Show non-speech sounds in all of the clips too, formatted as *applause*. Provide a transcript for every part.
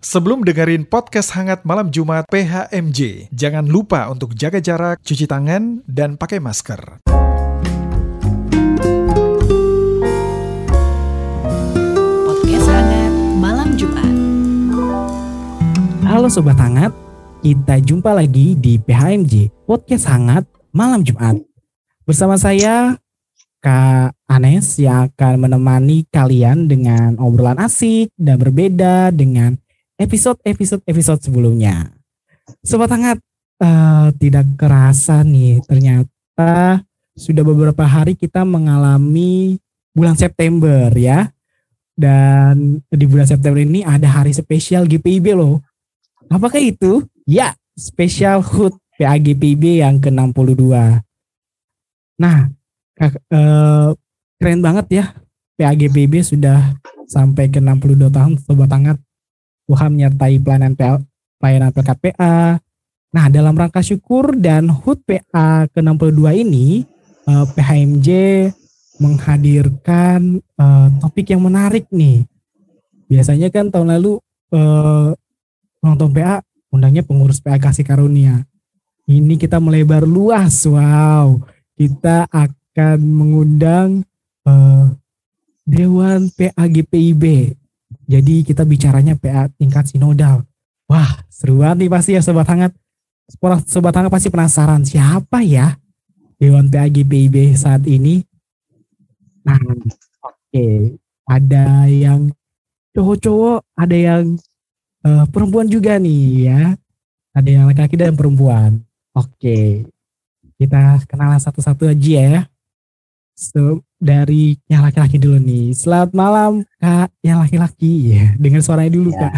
Sebelum dengerin podcast hangat malam Jumat PHMJ, jangan lupa untuk jaga jarak, cuci tangan, dan pakai masker. Podcast Hangat Malam Jumat. Halo Sobat Hangat, kita jumpa lagi di PHMJ Podcast Hangat Malam Jumat. Bersama saya Kak Anes yang akan menemani kalian dengan obrolan asik dan berbeda dengan episode-episode-episode sebelumnya. Sobat Hangat, uh, tidak kerasa nih ternyata sudah beberapa hari kita mengalami bulan September ya. Dan di bulan September ini ada hari spesial GPIB loh. Apakah itu? Ya, spesial HUT PAGPIB yang ke-62. Nah, uh, keren banget ya. PAGPIB sudah sampai ke 62 tahun Sobat Hangat Tuhan menyertai pelayanan pelayanan PKPA. Nah, dalam rangka syukur dan HUT PA ke-62 ini, eh, PHMJ menghadirkan eh, topik yang menarik nih. Biasanya kan tahun lalu eh, nonton PA undangnya pengurus PA Kasih Karunia. Ini kita melebar luas, wow. Kita akan mengundang eh, Dewan PAGPIB jadi kita bicaranya PA tingkat sinodal. Wah, seru banget nih pasti ya sobat hangat. Sobat hangat pasti penasaran siapa ya Dewan PAG PIB saat ini. Nah, oke, okay. ada yang cowok-cowok, ada yang uh, perempuan juga nih ya. Ada yang laki-laki dan perempuan. Oke, okay. kita kenalan satu-satu aja ya. So, dari yang laki-laki dulu nih. Selamat malam Kak yang laki-laki ya. Dengan suaranya dulu ya. Kak.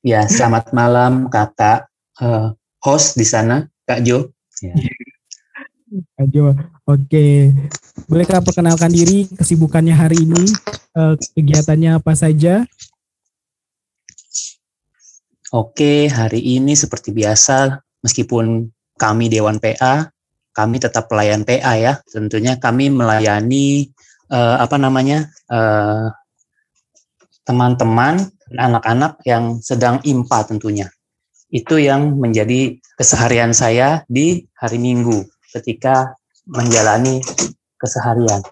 Ya, selamat malam Kakak uh, host di sana Kak Jo. Ya. Kak Jo. Oke. Boleh Kak perkenalkan diri kesibukannya hari ini? Uh, kegiatannya apa saja? Oke, hari ini seperti biasa meskipun kami Dewan PA kami tetap pelayan PA ya. Tentunya kami melayani uh, apa namanya eh, teman-teman anak-anak yang sedang IMPA tentunya. Itu yang menjadi keseharian saya di hari Minggu ketika menjalani keseharian.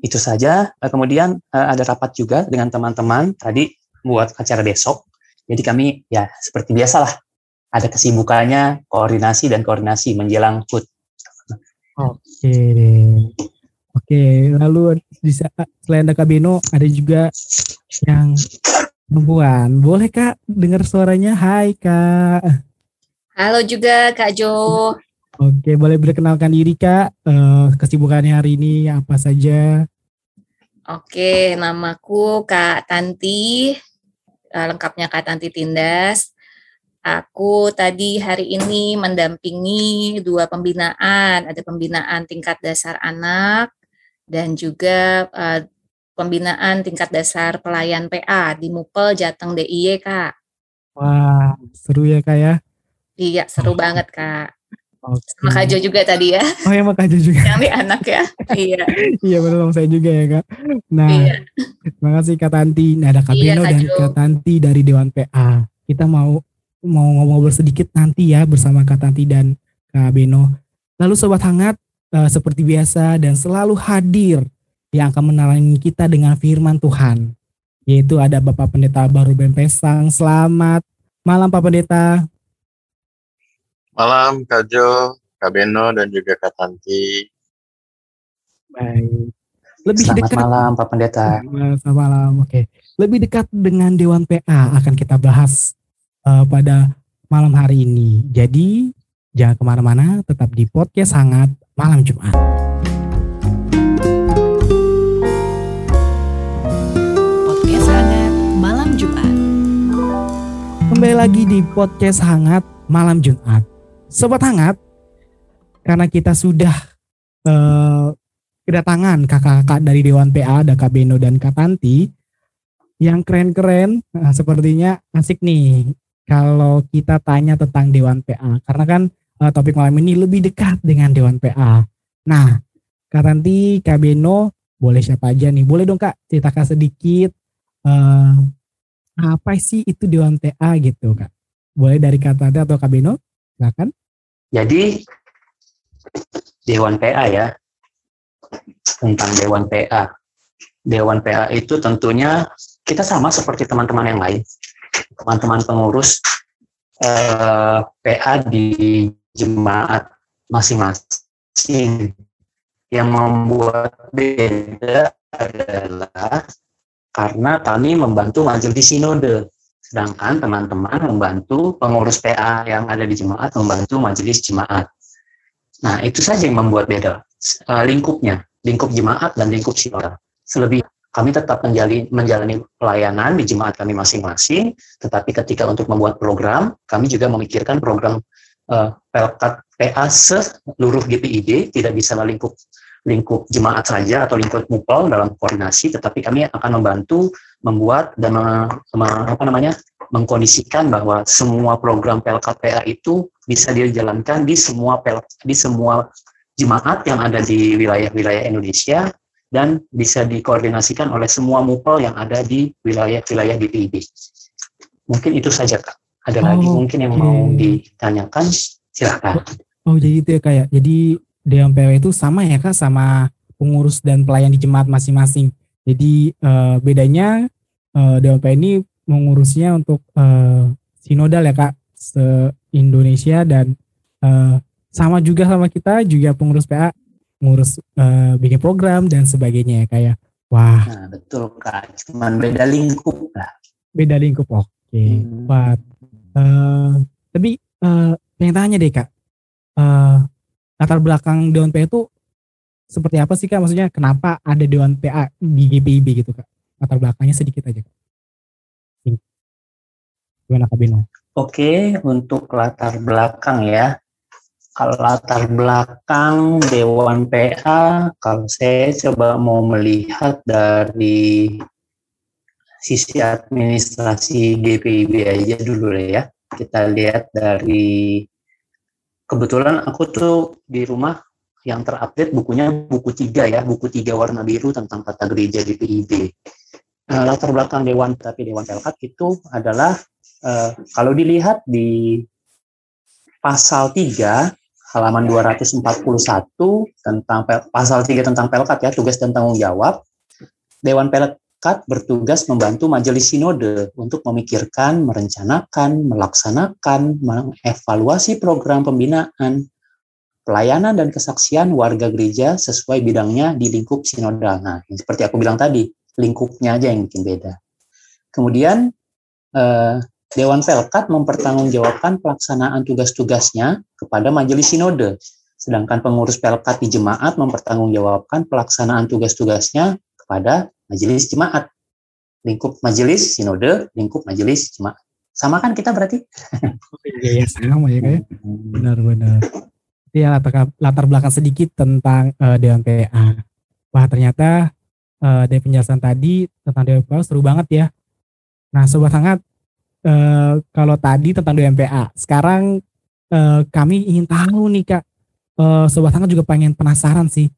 Itu saja. Eh, kemudian ada rapat juga dengan teman-teman tadi buat acara besok. Jadi kami ya seperti biasalah ada kesibukannya koordinasi dan koordinasi menjelang HUT. Oke deh. Oke, lalu di selain ada Kabino ada juga yang perempuan. Boleh Kak dengar suaranya? Hai Kak. Halo juga Kak Jo. Oke, boleh berkenalkan diri Kak. Uh, kesibukannya hari ini apa saja? Oke, namaku Kak Tanti. Uh, lengkapnya Kak Tanti Tindas. Aku tadi hari ini mendampingi dua pembinaan, ada pembinaan tingkat dasar anak dan juga uh, pembinaan tingkat dasar pelayan PA di Mupel Jateng DIY, Kak. Wah, seru ya, Kak ya? Iya, seru oh. banget, Kak. Okay. Sama Kak Jo juga tadi ya. Oh ya, Kak Jo juga. Yang ini anak ya. iya. *laughs* iya, benar sama saya juga ya, Kak. Nah, iya. terima kasih Kak Tanti. Nah, ada Kak iya, Beno dan Kak Tanti dari Dewan PA. Kita mau mau ngobrol sedikit nanti ya bersama Kak Tanti dan Kak Beno. Lalu Sobat Hangat, uh, seperti biasa dan selalu hadir yang akan menerangi kita dengan firman Tuhan. Yaitu ada Bapak Pendeta Baru Ben Pesang. Selamat malam Pak Pendeta. Malam Kak Jo, Kak Beno dan juga Kak Tanti. Baik. Lebih Selamat dekat. malam Pak Pendeta. Selamat malam, oke. Lebih dekat dengan Dewan PA akan kita bahas uh, pada malam hari ini. Jadi jangan ke mana-mana, tetap di podcast hangat malam Jumat. Podcast hangat malam Jumat. Kembali lagi di podcast hangat malam Jumat. Sobat hangat, karena kita sudah uh, kedatangan kakak-kakak dari Dewan PA, ada Kak Beno dan Kak Tanti, yang keren-keren, nah, sepertinya asik nih kalau kita tanya tentang Dewan PA karena kan uh, topik malam ini lebih dekat dengan Dewan PA. Nah, Kak Tanti, Kak Beno, boleh siapa aja nih? Boleh dong Kak ceritakan sedikit uh, apa sih itu Dewan PA gitu kak? Boleh dari kata atau Kak Beno? Silakan. Jadi Dewan PA ya tentang Dewan PA. Dewan PA itu tentunya kita sama seperti teman-teman yang lain, teman-teman pengurus eh, PA di jemaat masing-masing. Yang membuat beda adalah karena kami membantu majelis sinode, sedangkan teman-teman membantu pengurus PA yang ada di jemaat membantu majelis jemaat. Nah, itu saja yang membuat beda uh, lingkupnya, lingkup jemaat dan lingkup sinode. Selebih kami tetap menjalani, menjalani pelayanan di jemaat kami masing-masing, tetapi ketika untuk membuat program, kami juga memikirkan program uh, Pelkat PA seluruh GPID, tidak bisa lingkup lingkup jemaat saja atau lingkup mupol dalam koordinasi, tetapi kami akan membantu membuat dan me, apa namanya mengkondisikan bahwa semua program PLKPA itu bisa dijalankan di semua pel, di semua jemaat yang ada di wilayah-wilayah Indonesia dan bisa dikoordinasikan oleh semua mupol yang ada di wilayah-wilayah DPIB. Mungkin itu saja kak. Ada oh, lagi mungkin yang okay. mau ditanyakan silahkan. Oh, jadi itu ya kayak ya. jadi Dewan PW itu sama ya kak sama pengurus dan pelayan di jemaat masing-masing. Jadi uh, bedanya uh, Dewan PW ini mengurusnya untuk uh, sinodal ya kak se Indonesia dan uh, sama juga sama kita juga pengurus PA ngurus uh, bikin program dan sebagainya ya kayak ya. wah nah, betul kak cuman beda lingkup lah beda lingkup oke okay. hmm. uh, tapi uh, pengen tanya deh kak uh, latar belakang Dewan PA itu seperti apa sih Kak? Maksudnya kenapa ada Dewan PA di GPIB gitu Kak? Latar belakangnya sedikit aja Kak. Gimana Kak Bino? Oke, untuk latar belakang ya. Kalau latar belakang Dewan PA, kalau saya coba mau melihat dari sisi administrasi GPIB aja dulu ya. Kita lihat dari kebetulan aku tuh di rumah yang terupdate bukunya buku tiga ya, buku tiga warna biru tentang kata gereja di PIB. Nah, latar belakang Dewan tapi Dewan Pelkat itu adalah uh, kalau dilihat di pasal 3 halaman 241 tentang pasal 3 tentang Pelkat ya, tugas dan tanggung jawab. Dewan Pelkat Kat bertugas membantu majelis sinode untuk memikirkan, merencanakan, melaksanakan, mengevaluasi program pembinaan, pelayanan dan kesaksian warga gereja sesuai bidangnya di lingkup sinodal. Nah, seperti aku bilang tadi, lingkupnya aja yang bikin beda. Kemudian eh, Dewan Pelkat mempertanggungjawabkan pelaksanaan tugas-tugasnya kepada majelis sinode, sedangkan pengurus Pelkat di jemaat mempertanggungjawabkan pelaksanaan tugas-tugasnya kepada majelis jemaat. Lingkup majelis sinode, lingkup majelis jemaat. Sama kan kita berarti? *laughs* iya, iya sama ya kayak. Benar-benar. Ya latar, latar belakang sedikit tentang uh, Dewan PA. Wah ternyata uh, dari penjelasan tadi tentang Dewan PA seru banget ya. Nah sobat hangat, uh, kalau tadi tentang Dewan PA, sekarang uh, kami ingin tahu nih kak, uh, sobat hangat juga pengen penasaran sih.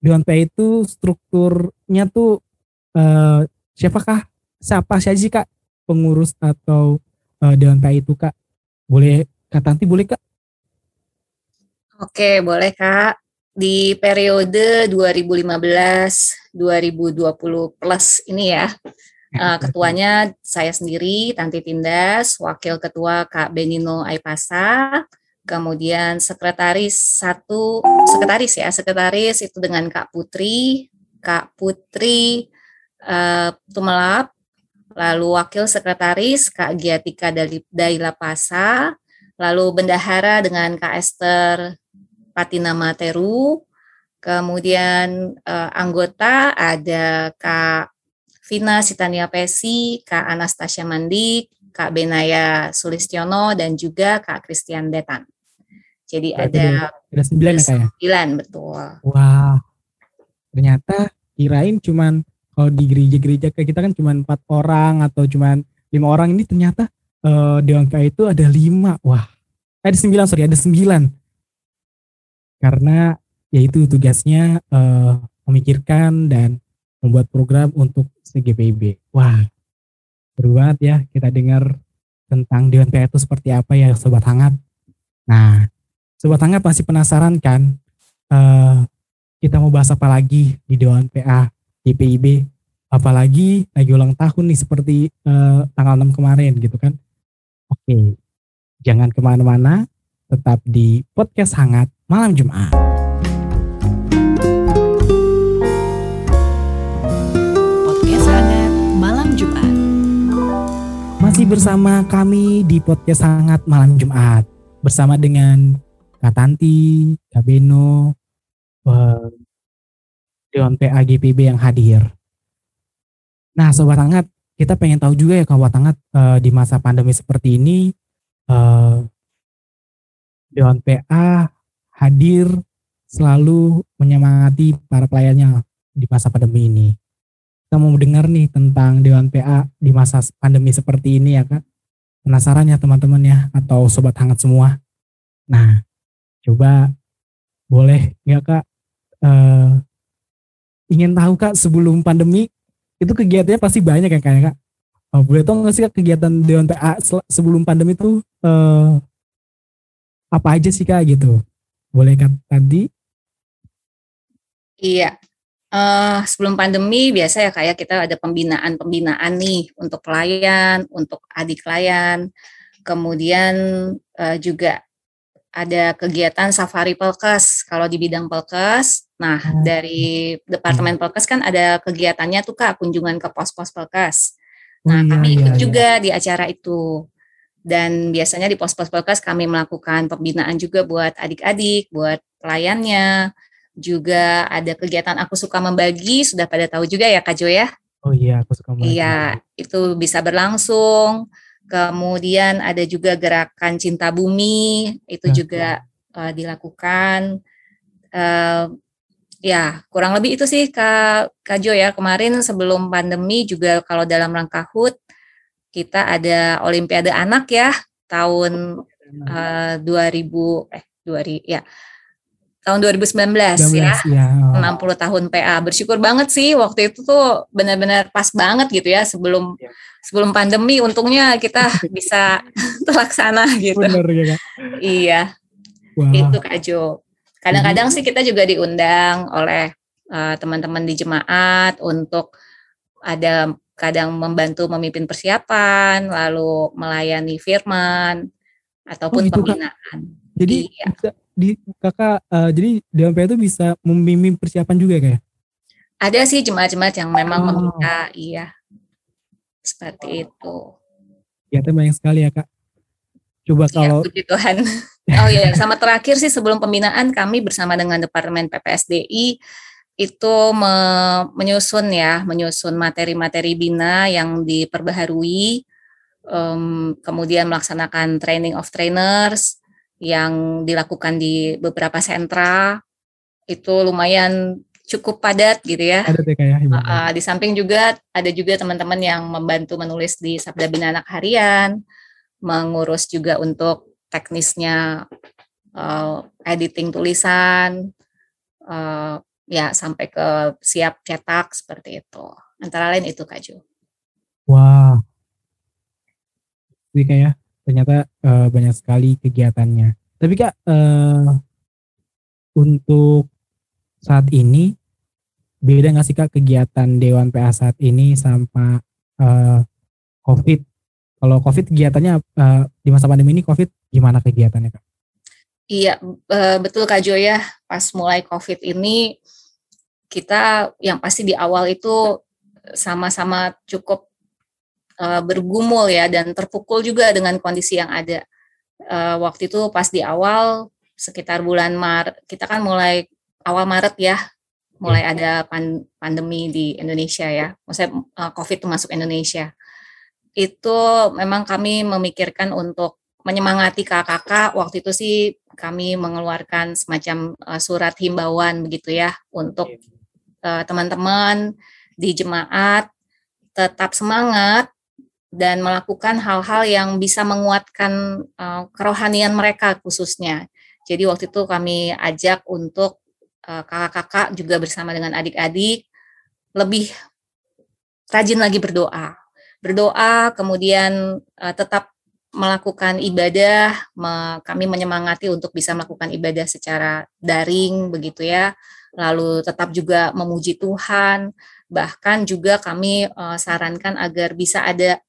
Dewan PA itu strukturnya tuh uh, siapakah siapa sih kak pengurus atau uh, dewan PA itu kak? Boleh kak Tanti boleh kak? Oke boleh kak. Di periode 2015-2020 plus ini ya, uh, ketuanya saya sendiri Tanti Tindas, wakil ketua Kak Benino Aipasa, kemudian sekretaris satu sekretaris ya sekretaris itu dengan Kak Putri, Kak Putri uh, Tumelap, lalu Wakil Sekretaris Kak Giatika Daila Pasa, lalu Bendahara dengan Kak Esther Patina Materu, kemudian uh, anggota ada Kak Vina Sitania Pesi, Kak Anastasia Mandik, Kak Benaya Sulistiono, dan juga Kak Christian Detan. Jadi Berarti ada, ada sembilan ya, ya? Sembilan, betul. Wah, ternyata kirain cuman kalau di gereja-gereja kayak kita kan cuma empat orang atau cuma lima orang ini ternyata uh, Dewan itu ada lima wah ada sembilan sorry ada sembilan karena yaitu tugasnya uh, memikirkan dan membuat program untuk CGPIB wah seru banget ya kita dengar tentang Dewan PA itu seperti apa ya Sobat Hangat. Nah, Sobat Hangat masih penasaran kan uh, kita mau bahas apa lagi di Dewan PA DPIB apalagi lagi ulang tahun nih seperti uh, tanggal 6 kemarin gitu kan. Oke, jangan ke mana-mana, tetap di podcast hangat malam Jumat. Bersama kami di podcast hangat malam Jumat bersama dengan Kak Tanti, Kak Beno, uh, Dewan PA GPB yang hadir. Nah, sobat hangat, kita pengen tahu juga ya sobat hangat uh, di masa pandemi seperti ini uh, Dewan PA hadir selalu menyemangati para pelayannya di masa pandemi ini. Kita mau mendengar nih tentang Dewan PA di masa pandemi seperti ini ya kak. Penasaran ya teman-teman ya atau sobat hangat semua. Nah, coba boleh nggak kak uh, ingin tahu kak sebelum pandemi itu kegiatannya pasti banyak kayak kak. Oh, boleh tau nggak sih kak kegiatan Dewan PA sebelum pandemi itu uh, apa aja sih kak gitu? Boleh kan tadi? Iya. Uh, sebelum pandemi biasa ya kayak kita ada pembinaan-pembinaan nih untuk klien, untuk adik klien. Kemudian uh, juga ada kegiatan safari pelkes kalau di bidang pelkes Nah, hmm. dari Departemen Pelkes kan ada kegiatannya tuh Kak, kunjungan ke pos-pos Pelkes. Nah, iya, kami ikut iya, juga iya. di acara itu. Dan biasanya di pos-pos Pelkes kami melakukan pembinaan juga buat adik-adik, buat pelayannya. Juga ada kegiatan aku suka membagi, sudah pada tahu juga ya Kak Jo ya? Oh iya, aku suka membagi. Iya, itu bisa berlangsung. Kemudian ada juga gerakan cinta bumi, itu nah, juga uh, dilakukan. Uh, ya kurang lebih itu sih Kak, Kak Jo ya kemarin sebelum pandemi juga kalau dalam rangka HUT kita ada Olimpiade Anak ya tahun uh, 2000 eh 2000 ya tahun 2019 19, ya, ya oh. 60 tahun PA bersyukur banget sih waktu itu tuh benar-benar pas banget gitu ya sebelum ya. sebelum pandemi untungnya kita *laughs* bisa *laughs* terlaksana gitu Bener, ya, Kak? iya Wah. itu Kak Jo Kadang-kadang hmm. sih kita juga diundang oleh uh, teman-teman di jemaat untuk ada kadang membantu memimpin persiapan, lalu melayani firman ataupun oh, gitu, pembinaan. Kak. Jadi iya. Di kakak uh, jadi DMP itu bisa memimpin persiapan juga kayak? Ada sih jemaat-jemaat yang memang oh. meminta, iya seperti itu. Ya, banyak sekali ya kak. Coba iya, kalau puji Tuhan. Oh iya, sama terakhir sih sebelum pembinaan kami bersama dengan Departemen PPSDI itu me menyusun ya, menyusun materi-materi bina yang diperbaharui, um, kemudian melaksanakan training of trainers yang dilakukan di beberapa sentra, itu lumayan cukup padat gitu ya. Padat ya kayak. Uh, uh, di samping juga ada juga teman-teman yang membantu menulis di Sabda Bina Anak Harian, mengurus juga untuk teknisnya uh, editing tulisan, uh, ya sampai ke siap cetak seperti itu. Antara lain itu Kak Ju. Wah, jadi kayak ternyata uh, banyak sekali kegiatannya. Tapi Kak, uh, untuk saat ini beda nggak sih Kak kegiatan Dewan PA saat ini sama uh, COVID kalau COVID kegiatannya uh, di masa pandemi ini COVID gimana kegiatannya kak? Iya betul kak Jo ya. Pas mulai COVID ini kita yang pasti di awal itu sama-sama cukup uh, bergumul ya dan terpukul juga dengan kondisi yang ada. Uh, waktu itu pas di awal sekitar bulan Maret kita kan mulai awal Maret ya mulai iya. ada pan, pandemi di Indonesia ya. Maksudnya uh, COVID itu masuk Indonesia itu memang kami memikirkan untuk menyemangati kakak-kakak waktu itu sih kami mengeluarkan semacam uh, surat himbauan begitu ya untuk uh, teman-teman di jemaat tetap semangat dan melakukan hal-hal yang bisa menguatkan uh, kerohanian mereka khususnya. Jadi waktu itu kami ajak untuk kakak-kakak juga bersama dengan adik-adik lebih rajin lagi berdoa berdoa, kemudian uh, tetap melakukan ibadah, me, kami menyemangati untuk bisa melakukan ibadah secara daring begitu ya. Lalu tetap juga memuji Tuhan, bahkan juga kami uh, sarankan agar bisa ada uh,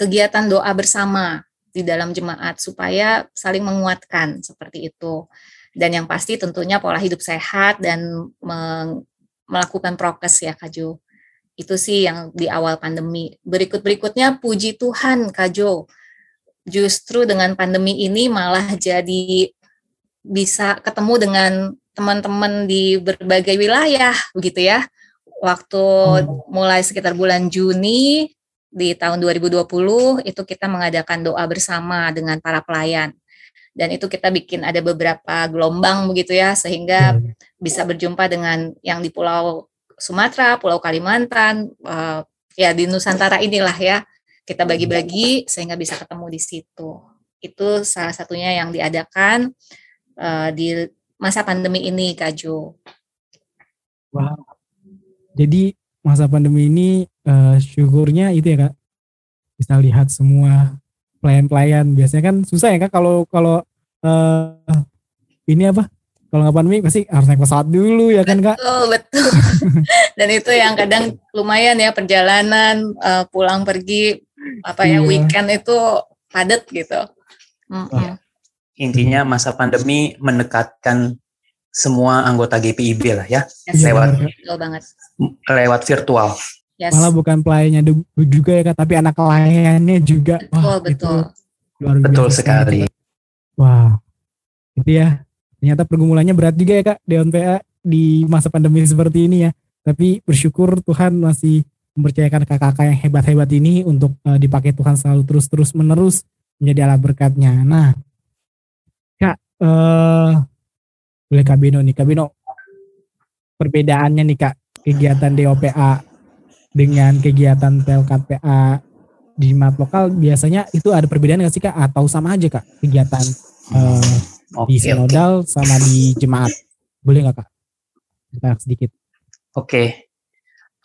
kegiatan doa bersama di dalam jemaat supaya saling menguatkan seperti itu. Dan yang pasti tentunya pola hidup sehat dan melakukan prokes ya Kak Jo. Itu sih yang di awal pandemi. Berikut-berikutnya puji Tuhan Kak Jo. Justru dengan pandemi ini malah jadi bisa ketemu dengan teman-teman di berbagai wilayah begitu ya. Waktu hmm. mulai sekitar bulan Juni di tahun 2020 itu kita mengadakan doa bersama dengan para pelayan dan itu kita bikin ada beberapa gelombang begitu ya sehingga hmm. bisa berjumpa dengan yang di Pulau Sumatera, Pulau Kalimantan, uh, ya di Nusantara inilah ya kita bagi-bagi sehingga bisa ketemu di situ. Itu salah satunya yang diadakan uh, di masa pandemi ini, Kak Jo. Wow. Jadi masa pandemi ini uh, syukurnya itu ya kak. Bisa lihat semua pelayan-pelayan. Biasanya kan susah ya kak kalau kalau uh, ini apa? Kalau nggak pandemi pasti harus naik pesawat dulu ya kan kak? Betul betul. *laughs* Dan itu yang kadang lumayan ya perjalanan uh, pulang pergi apa ya iya. weekend itu padat gitu. Mm -hmm. intinya masa pandemi mendekatkan semua anggota GPIB lah ya yes, lewat betul banget. lewat virtual Yes. Malah bukan pelayannya juga ya kak, tapi anak layannya juga. Betul, Wah, betul. Itu luar biasa betul sekali. Wah, itu ya. Ternyata pergumulannya berat juga ya kak, Dewan PA di masa pandemi seperti ini ya. Tapi bersyukur Tuhan masih mempercayakan kakak-kakak yang hebat-hebat ini untuk uh, dipakai Tuhan selalu terus-terus menerus menjadi alat berkatnya. Nah, kak, uh, boleh Kak Bino nih, Kak Bino, perbedaannya nih kak kegiatan DOPA dengan kegiatan Pelkat PA di mat lokal biasanya itu ada perbedaan nggak sih kak? Atau sama aja kak kegiatan uh, eh, okay, di sinodal okay. sama di jemaat? Boleh nggak kak? Kita sedikit. Oke. Okay.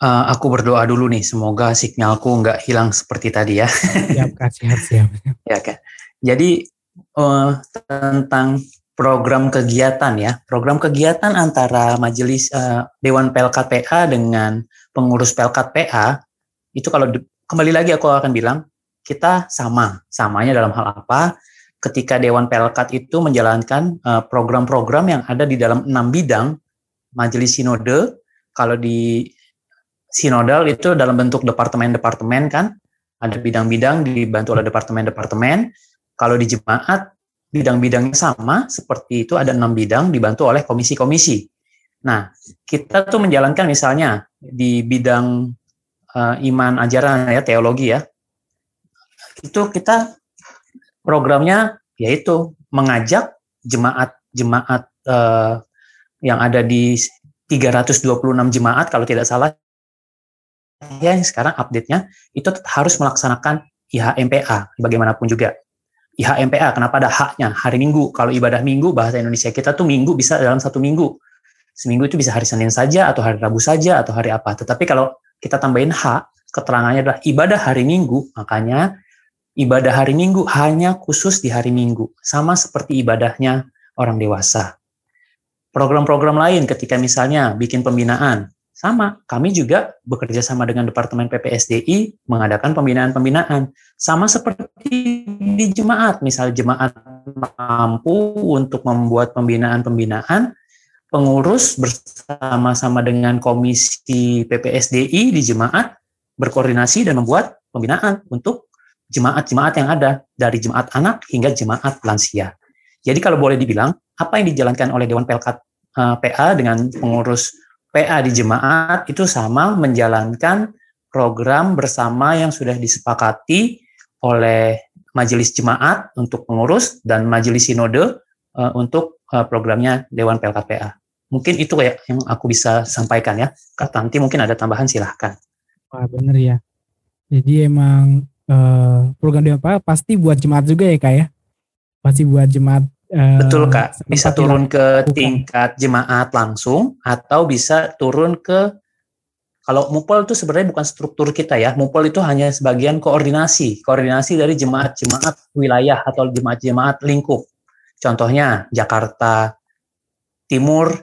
uh, eh, aku berdoa dulu nih semoga sinyalku nggak hilang seperti tadi ya. Siap kak. Siap siap. *laughs* Ya kak. Jadi uh, tentang program kegiatan ya. Program kegiatan antara majelis uh, Dewan Pelkat PA dengan pengurus Pelkat PA itu kalau di, kembali lagi aku akan bilang kita sama. Samanya dalam hal apa? Ketika Dewan Pelkat itu menjalankan eh, program-program uh, yang ada di dalam enam bidang majelis sinode kalau di sinodal itu dalam bentuk departemen-departemen kan ada bidang-bidang dibantu oleh departemen-departemen. Kalau di jemaat bidang-bidangnya sama seperti itu ada enam bidang dibantu oleh komisi-komisi Nah, kita tuh menjalankan misalnya di bidang uh, iman ajaran ya teologi ya. Itu kita programnya yaitu mengajak jemaat-jemaat uh, yang ada di 326 jemaat kalau tidak salah ya sekarang update-nya itu harus melaksanakan IHMPA bagaimanapun juga. IHMPA kenapa ada haknya hari Minggu kalau ibadah Minggu bahasa Indonesia kita tuh Minggu bisa dalam satu minggu seminggu itu bisa hari Senin saja atau hari Rabu saja atau hari apa. Tetapi kalau kita tambahin H, keterangannya adalah ibadah hari Minggu, makanya ibadah hari Minggu hanya khusus di hari Minggu, sama seperti ibadahnya orang dewasa. Program-program lain ketika misalnya bikin pembinaan, sama, kami juga bekerja sama dengan Departemen PPSDI mengadakan pembinaan-pembinaan. Sama seperti di jemaat, misal jemaat mampu untuk membuat pembinaan-pembinaan, pengurus bersama-sama dengan komisi PPSDI di jemaat berkoordinasi dan membuat pembinaan untuk jemaat-jemaat yang ada dari jemaat anak hingga jemaat lansia. Jadi kalau boleh dibilang, apa yang dijalankan oleh Dewan Pelkat eh, PA dengan pengurus PA di jemaat itu sama menjalankan program bersama yang sudah disepakati oleh majelis jemaat untuk pengurus dan majelis sinode uh, untuk uh, programnya Dewan Pelkat PA. Mungkin itu kayak yang aku bisa sampaikan ya. Kak Tanti mungkin ada tambahan silahkan. Wah bener ya. Jadi emang uh, program dia apa pasti buat jemaat juga ya kak ya. Pasti buat jemaat. Betul kak. Bisa turun ke tingkat jemaat langsung atau bisa turun ke Kalau mupol itu sebenarnya bukan struktur kita ya. Mupol itu hanya sebagian koordinasi, koordinasi dari jemaat-jemaat wilayah atau jemaat-jemaat lingkup. Contohnya Jakarta Timur,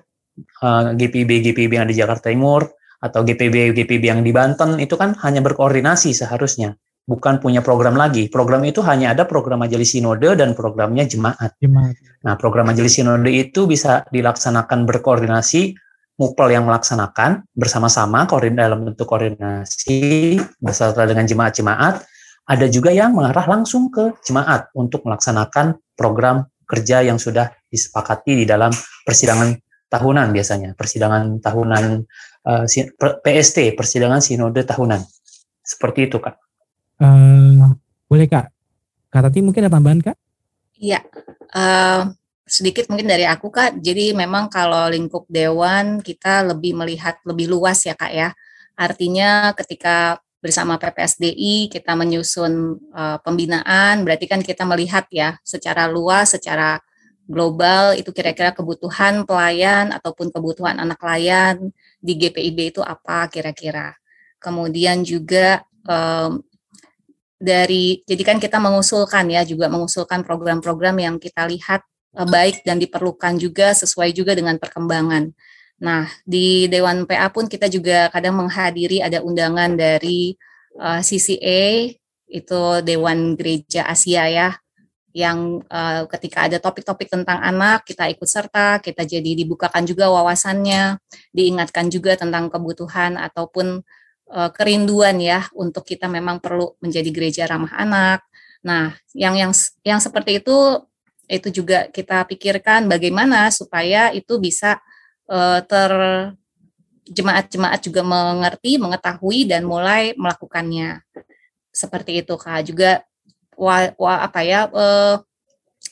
GPB eh, GPB yang di Jakarta Timur atau GPB GPB yang di Banten itu kan hanya berkoordinasi seharusnya, bukan punya program lagi. Program itu hanya ada program majelis sinode dan programnya jemaat. jemaat. Nah, program majelis sinode itu bisa dilaksanakan berkoordinasi Mupel yang melaksanakan bersama-sama dalam bentuk koordinasi beserta dengan jemaat-jemaat. Ada juga yang mengarah langsung ke jemaat untuk melaksanakan program kerja yang sudah disepakati di dalam persidangan tahunan biasanya, persidangan tahunan uh, eh, PST, persidangan sinode tahunan. Seperti itu, Kak. Uh, boleh, Kak. Kak Tati mungkin ada tambahan, Kak? Iya. Uh, sedikit mungkin dari aku kak. Jadi memang kalau lingkup dewan kita lebih melihat lebih luas ya kak ya. Artinya ketika bersama PPSDI kita menyusun uh, pembinaan, berarti kan kita melihat ya secara luas, secara global itu kira-kira kebutuhan pelayan ataupun kebutuhan anak layan di GPIB itu apa kira-kira. Kemudian juga um, dari jadi kan kita mengusulkan ya juga mengusulkan program-program yang kita lihat baik dan diperlukan juga sesuai juga dengan perkembangan. Nah, di Dewan PA pun kita juga kadang menghadiri ada undangan dari uh, eh, CCA itu Dewan Gereja Asia ya yang uh, ketika ada topik-topik tentang anak kita ikut serta, kita jadi dibukakan juga wawasannya, diingatkan juga tentang kebutuhan ataupun uh, kerinduan ya untuk kita memang perlu menjadi gereja ramah anak. Nah, yang yang yang seperti itu itu juga kita pikirkan bagaimana supaya itu bisa uh, ter jemaat-jemaat juga mengerti, mengetahui dan mulai melakukannya. Seperti itu Kak. Juga wa, wa apa ya uh,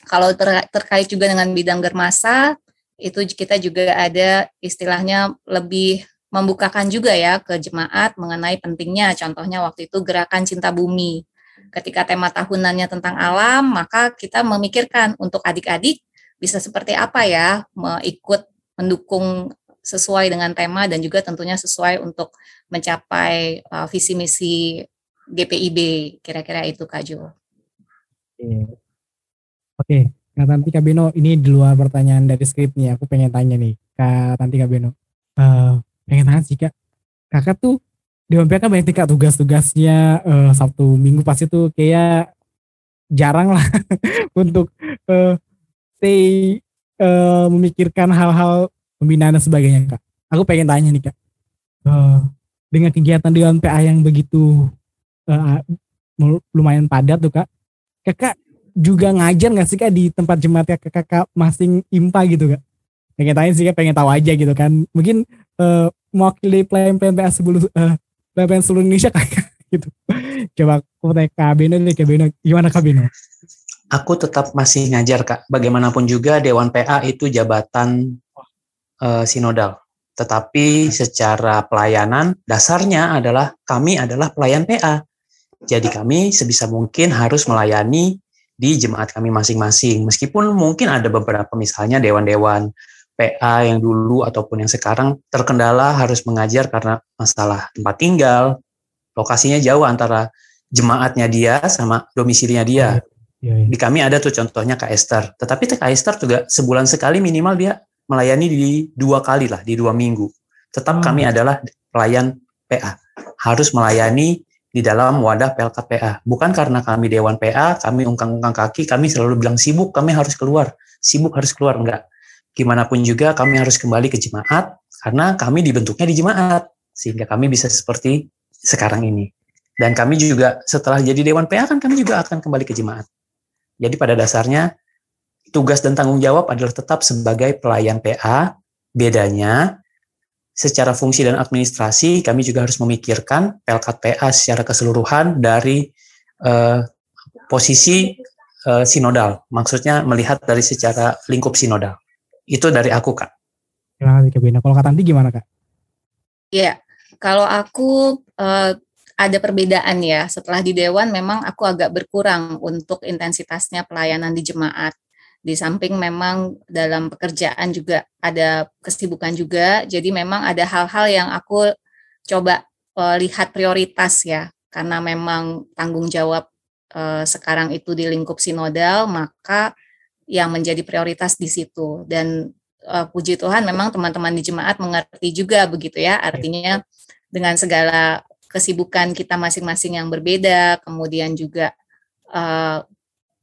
kalau ter, terkait juga dengan bidang germasa itu kita juga ada istilahnya lebih membukakan juga ya ke jemaat mengenai pentingnya contohnya waktu itu gerakan cinta bumi ketika tema tahunannya tentang alam, maka kita memikirkan untuk adik-adik bisa seperti apa ya ikut mendukung sesuai dengan tema dan juga tentunya sesuai untuk mencapai uh, visi misi GPIB kira-kira itu Kak Jo. Oke, Oke. Kak Tanti Kak Beno, ini di luar pertanyaan dari skrip nih, aku pengen tanya nih Kak Tanti Kak Beno. Uh, pengen tanya sih Kak, kakak tuh di MPK kan banyak tingkat tugas-tugasnya uh, Sabtu Minggu pasti tuh kayak jarang lah *laughs* untuk uh, stay uh, memikirkan hal-hal pembinaan dan sebagainya kak. Aku pengen tanya nih kak, uh, dengan kegiatan di PA yang begitu uh, lumayan padat tuh kak, kakak juga ngajar nggak sih kak di tempat jemaat kakak, kakak masing impa gitu kak? Pengen tanya sih kak, pengen tahu aja gitu kan. Mungkin uh, mewakili pelayan PA sebelum uh, BPN seluruh Indonesia kayak *laughs* gitu. Coba aku tanya Kak Beno Kak Beno. Gimana Kak Beno? Aku tetap masih ngajar Kak. Bagaimanapun juga Dewan PA itu jabatan uh, sinodal. Tetapi secara pelayanan dasarnya adalah kami adalah pelayan PA. Jadi kami sebisa mungkin harus melayani di jemaat kami masing-masing. Meskipun mungkin ada beberapa misalnya dewan-dewan PA yang dulu ataupun yang sekarang terkendala harus mengajar karena masalah tempat tinggal, lokasinya jauh antara jemaatnya dia sama domisilinya dia. Ya, ya. Di kami ada tuh contohnya Kak Esther. Tetapi Kak Esther juga sebulan sekali minimal dia melayani di dua kali lah, di dua minggu. Tetap hmm. kami adalah pelayan PA. Harus melayani di dalam wadah PLK PA. Bukan karena kami Dewan PA, kami ungkang-ungkang kaki, kami selalu bilang sibuk, kami harus keluar. Sibuk harus keluar, enggak gimana pun juga kami harus kembali ke jemaat karena kami dibentuknya di jemaat sehingga kami bisa seperti sekarang ini. Dan kami juga setelah jadi dewan PA kan kami juga akan kembali ke jemaat. Jadi pada dasarnya tugas dan tanggung jawab adalah tetap sebagai pelayan PA. Bedanya secara fungsi dan administrasi kami juga harus memikirkan pelkat PA secara keseluruhan dari uh, posisi uh, sinodal. Maksudnya melihat dari secara lingkup sinodal. Itu dari aku, Kak. Terima kasih, Kak Bina. Kalau Kak Tanti gimana, Kak? Iya, kalau aku uh, ada perbedaan ya. Setelah di Dewan memang aku agak berkurang untuk intensitasnya pelayanan di jemaat. Di samping memang dalam pekerjaan juga ada kesibukan juga, jadi memang ada hal-hal yang aku coba uh, lihat prioritas ya, karena memang tanggung jawab uh, sekarang itu di lingkup sinodal, maka yang menjadi prioritas di situ. Dan uh, puji Tuhan memang teman-teman di jemaat mengerti juga begitu ya, artinya dengan segala kesibukan kita masing-masing yang berbeda, kemudian juga uh,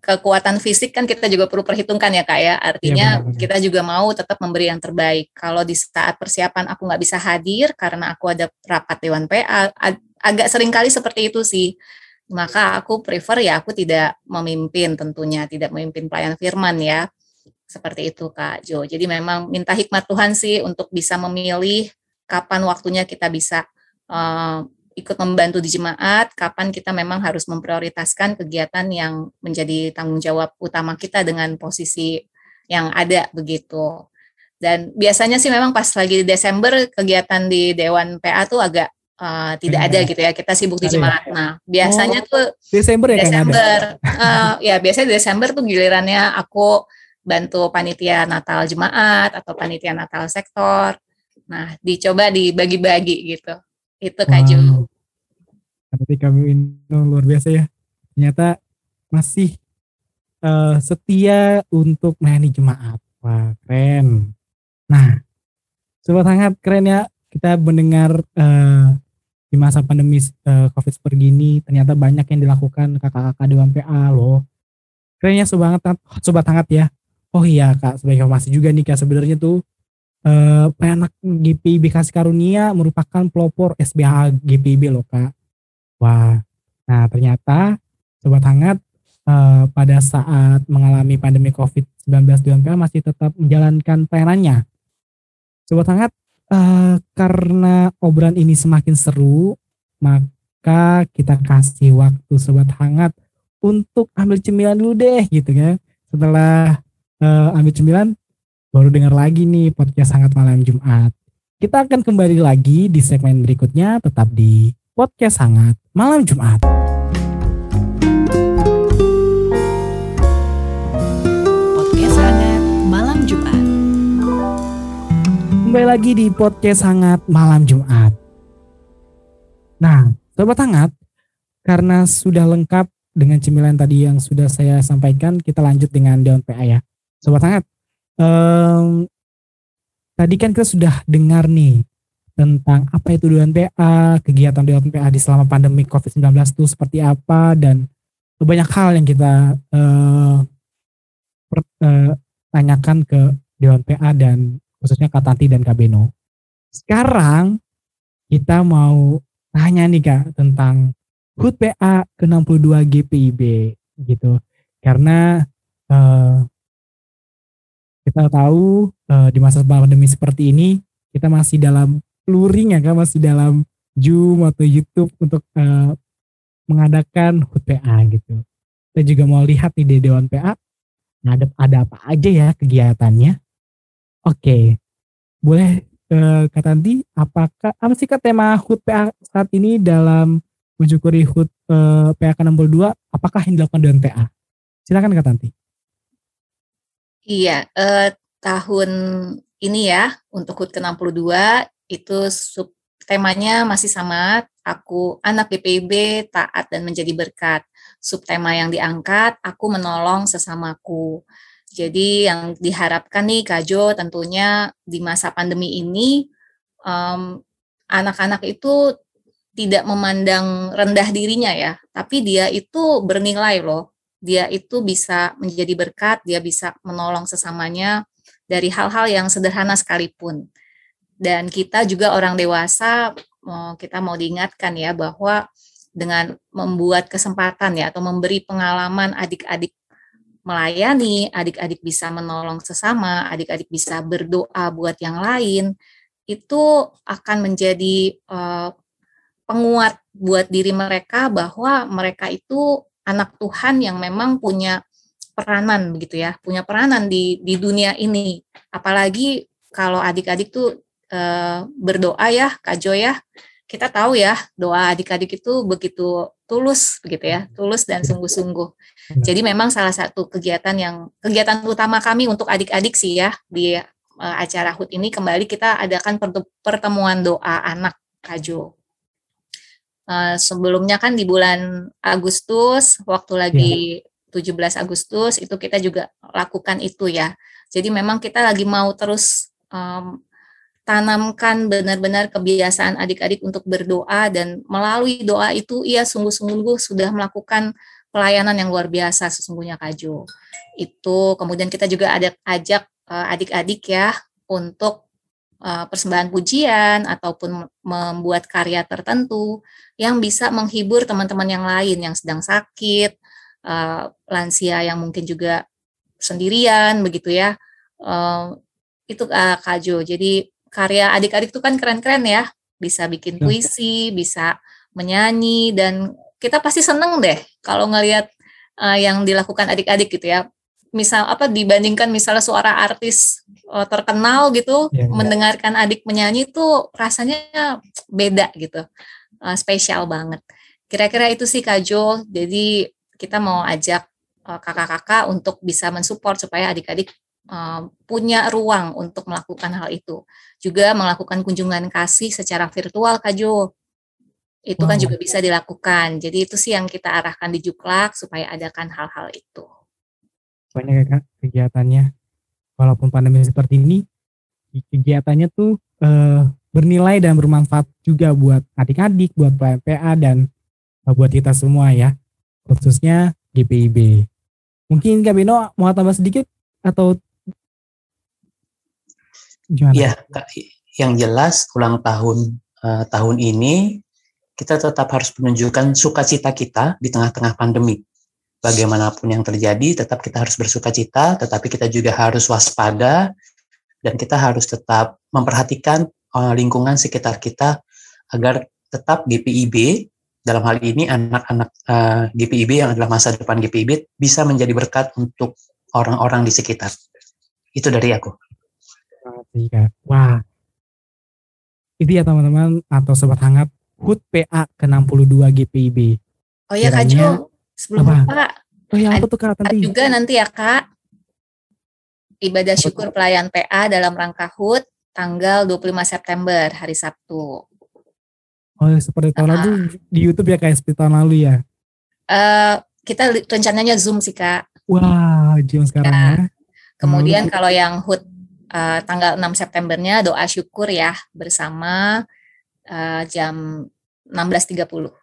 kekuatan fisik kan kita juga perlu perhitungkan ya kak ya. Artinya ya, benar, benar. kita juga mau tetap memberi yang terbaik. Kalau di saat persiapan aku nggak bisa hadir karena aku ada rapat dewan PA ag agak sering kali seperti itu sih maka aku prefer ya aku tidak memimpin tentunya tidak memimpin pelayan firman ya seperti itu kak Jo jadi memang minta hikmat Tuhan sih untuk bisa memilih kapan waktunya kita bisa uh, ikut membantu di jemaat, kapan kita memang harus memprioritaskan kegiatan yang menjadi tanggung jawab utama kita dengan posisi yang ada begitu. Dan biasanya sih memang pas lagi di Desember kegiatan di Dewan PA tuh agak uh, tidak ada gitu ya. Kita sibuk di ya? jemaat. Nah, biasanya oh, tuh Desember ya Desember. Uh, ya biasanya Desember tuh gilirannya aku bantu panitia Natal jemaat atau panitia Natal sektor. Nah, dicoba dibagi-bagi gitu. Itu Kak wow. Tapi kamu ini luar biasa ya. Ternyata masih uh, setia untuk melayani jemaat. Wah, keren. Nah, sobat sangat keren ya kita mendengar uh, di masa pandemi uh, COVID seperti ini ternyata banyak yang dilakukan kakak-kakak di PA loh. Kerennya sobat hangat, sobat hangat ya. Oh iya kak, sebagai informasi juga nih kak sebenarnya tuh eh, anak GPIB Kasih Karunia merupakan pelopor SBH GPIB loh kak. Wah, nah ternyata Sobat Hangat eh, pada saat mengalami pandemi COVID-19 di masih tetap menjalankan pelayanannya. Sobat Hangat, eh, karena obrolan ini semakin seru, maka kita kasih waktu Sobat Hangat untuk ambil cemilan dulu deh gitu kan. Setelah eh, ambil cemilan, baru dengar lagi nih podcast sangat malam Jumat. Kita akan kembali lagi di segmen berikutnya tetap di podcast sangat malam Jumat. Kembali lagi di podcast sangat malam Jumat. Nah, sobat hangat, karena sudah lengkap dengan cemilan tadi yang sudah saya sampaikan, kita lanjut dengan daun PA ya. Sobat hangat, um, tadi kan kita sudah dengar nih tentang apa itu Dewan PA, kegiatan Dewan PA di selama pandemi COVID-19 itu seperti apa dan banyak hal yang kita uh, per, uh, tanyakan ke Dewan PA dan khususnya Kak Tanti dan Kak Beno. Sekarang kita mau tanya nih Kak tentang HUT PA ke-62 GPIB gitu. Karena uh, kita tahu uh, di masa pandemi seperti ini kita masih dalam luring ya kan masih dalam Zoom atau YouTube untuk uh, mengadakan HUT PA gitu. Kita juga mau lihat di Dewan PA ada apa aja ya kegiatannya. Oke, boleh uh, Kak Tanti, apakah apa sih Kak tema HUT PA saat ini dalam mensyukuri HUT uh, PA ke-62, apakah yang dilakukan Dewan PA? Silakan Kak Tanti. Iya, eh, tahun ini ya untuk HUT ke-62 itu sub temanya masih sama, aku anak BPIB taat dan menjadi berkat. Subtema yang diangkat, aku menolong sesamaku. Jadi yang diharapkan nih Kak Jo tentunya di masa pandemi ini anak anak-anak itu tidak memandang rendah dirinya ya, tapi dia itu bernilai loh dia itu bisa menjadi berkat, dia bisa menolong sesamanya dari hal-hal yang sederhana sekalipun. Dan kita juga orang dewasa, kita mau diingatkan ya bahwa dengan membuat kesempatan ya atau memberi pengalaman adik-adik melayani, adik-adik bisa menolong sesama, adik-adik bisa berdoa buat yang lain, itu akan menjadi uh, penguat buat diri mereka bahwa mereka itu anak Tuhan yang memang punya peranan begitu ya, punya peranan di di dunia ini. Apalagi kalau adik-adik tuh e, berdoa ya, Kak Jo ya. Kita tahu ya, doa adik-adik itu begitu tulus begitu ya, tulus dan sungguh-sungguh. Jadi memang salah satu kegiatan yang kegiatan utama kami untuk adik-adik sih ya di e, acara HUT ini kembali kita adakan pertemuan doa anak Kajo. Uh, sebelumnya kan di bulan Agustus, waktu lagi yeah. 17 Agustus itu kita juga lakukan itu ya. Jadi memang kita lagi mau terus um, tanamkan benar-benar kebiasaan adik-adik untuk berdoa dan melalui doa itu ia sungguh-sungguh sudah melakukan pelayanan yang luar biasa sesungguhnya Kajo. Itu kemudian kita juga ada ajak uh, adik-adik ya untuk uh, persembahan pujian ataupun membuat karya tertentu yang bisa menghibur teman-teman yang lain yang sedang sakit, uh, lansia yang mungkin juga sendirian begitu ya. Itu Kajo. Jadi karya adik-adik itu kan keren-keren ya. Bisa bikin ya. puisi, bisa menyanyi dan kita pasti seneng deh kalau ngelihat uh, yang dilakukan adik-adik gitu ya. Misal apa dibandingkan misalnya suara artis uh, terkenal gitu yeah. mendengarkan adik menyanyi itu rasanya beda gitu. Uh, spesial banget. Kira-kira itu sih Kak Jo. Jadi kita mau ajak kakak-kakak untuk bisa mensupport supaya adik-adik uh, punya ruang untuk melakukan hal itu. Juga melakukan kunjungan kasih secara virtual Kak Jo itu wow. kan juga bisa dilakukan. Jadi itu sih yang kita arahkan di Juklak supaya adakan hal-hal itu. Banyak ya kak kegiatannya. Walaupun pandemi seperti ini, kegiatannya tuh eh, bernilai dan bermanfaat juga buat adik-adik, buat PA dan eh, buat kita semua ya. Khususnya GPIB. Mungkin Kak Bino mau tambah sedikit atau gimana? Ya, yang jelas ulang tahun uh, tahun ini kita tetap harus menunjukkan sukacita kita di tengah-tengah pandemi. Bagaimanapun yang terjadi, tetap kita harus bersuka cita, tetapi kita juga harus waspada dan kita harus tetap memperhatikan uh, lingkungan sekitar kita agar tetap GPIB dalam hal ini anak-anak uh, GPIB yang adalah masa depan GPIB bisa menjadi berkat untuk orang-orang di sekitar. Itu dari aku. Wah, itu ya teman-teman atau sobat hangat HUT PA ke-62 GPIB. Oh ya Kak Jo, sebelum apa? lupa. Oh ya apa tuh Kak nanti? Juga nanti ya Kak, ibadah syukur pelayan PA dalam rangka HUT tanggal 25 September, hari Sabtu. Oh seperti tahun lalu di YouTube ya Kak, seperti tahun lalu ya? Uh, kita rencananya Zoom sih Kak. Wah, Zoom sekarang ya. ya. Kemudian hmm. kalau yang HUT uh, tanggal 6 Septembernya doa syukur ya bersama uh, jam 16.30.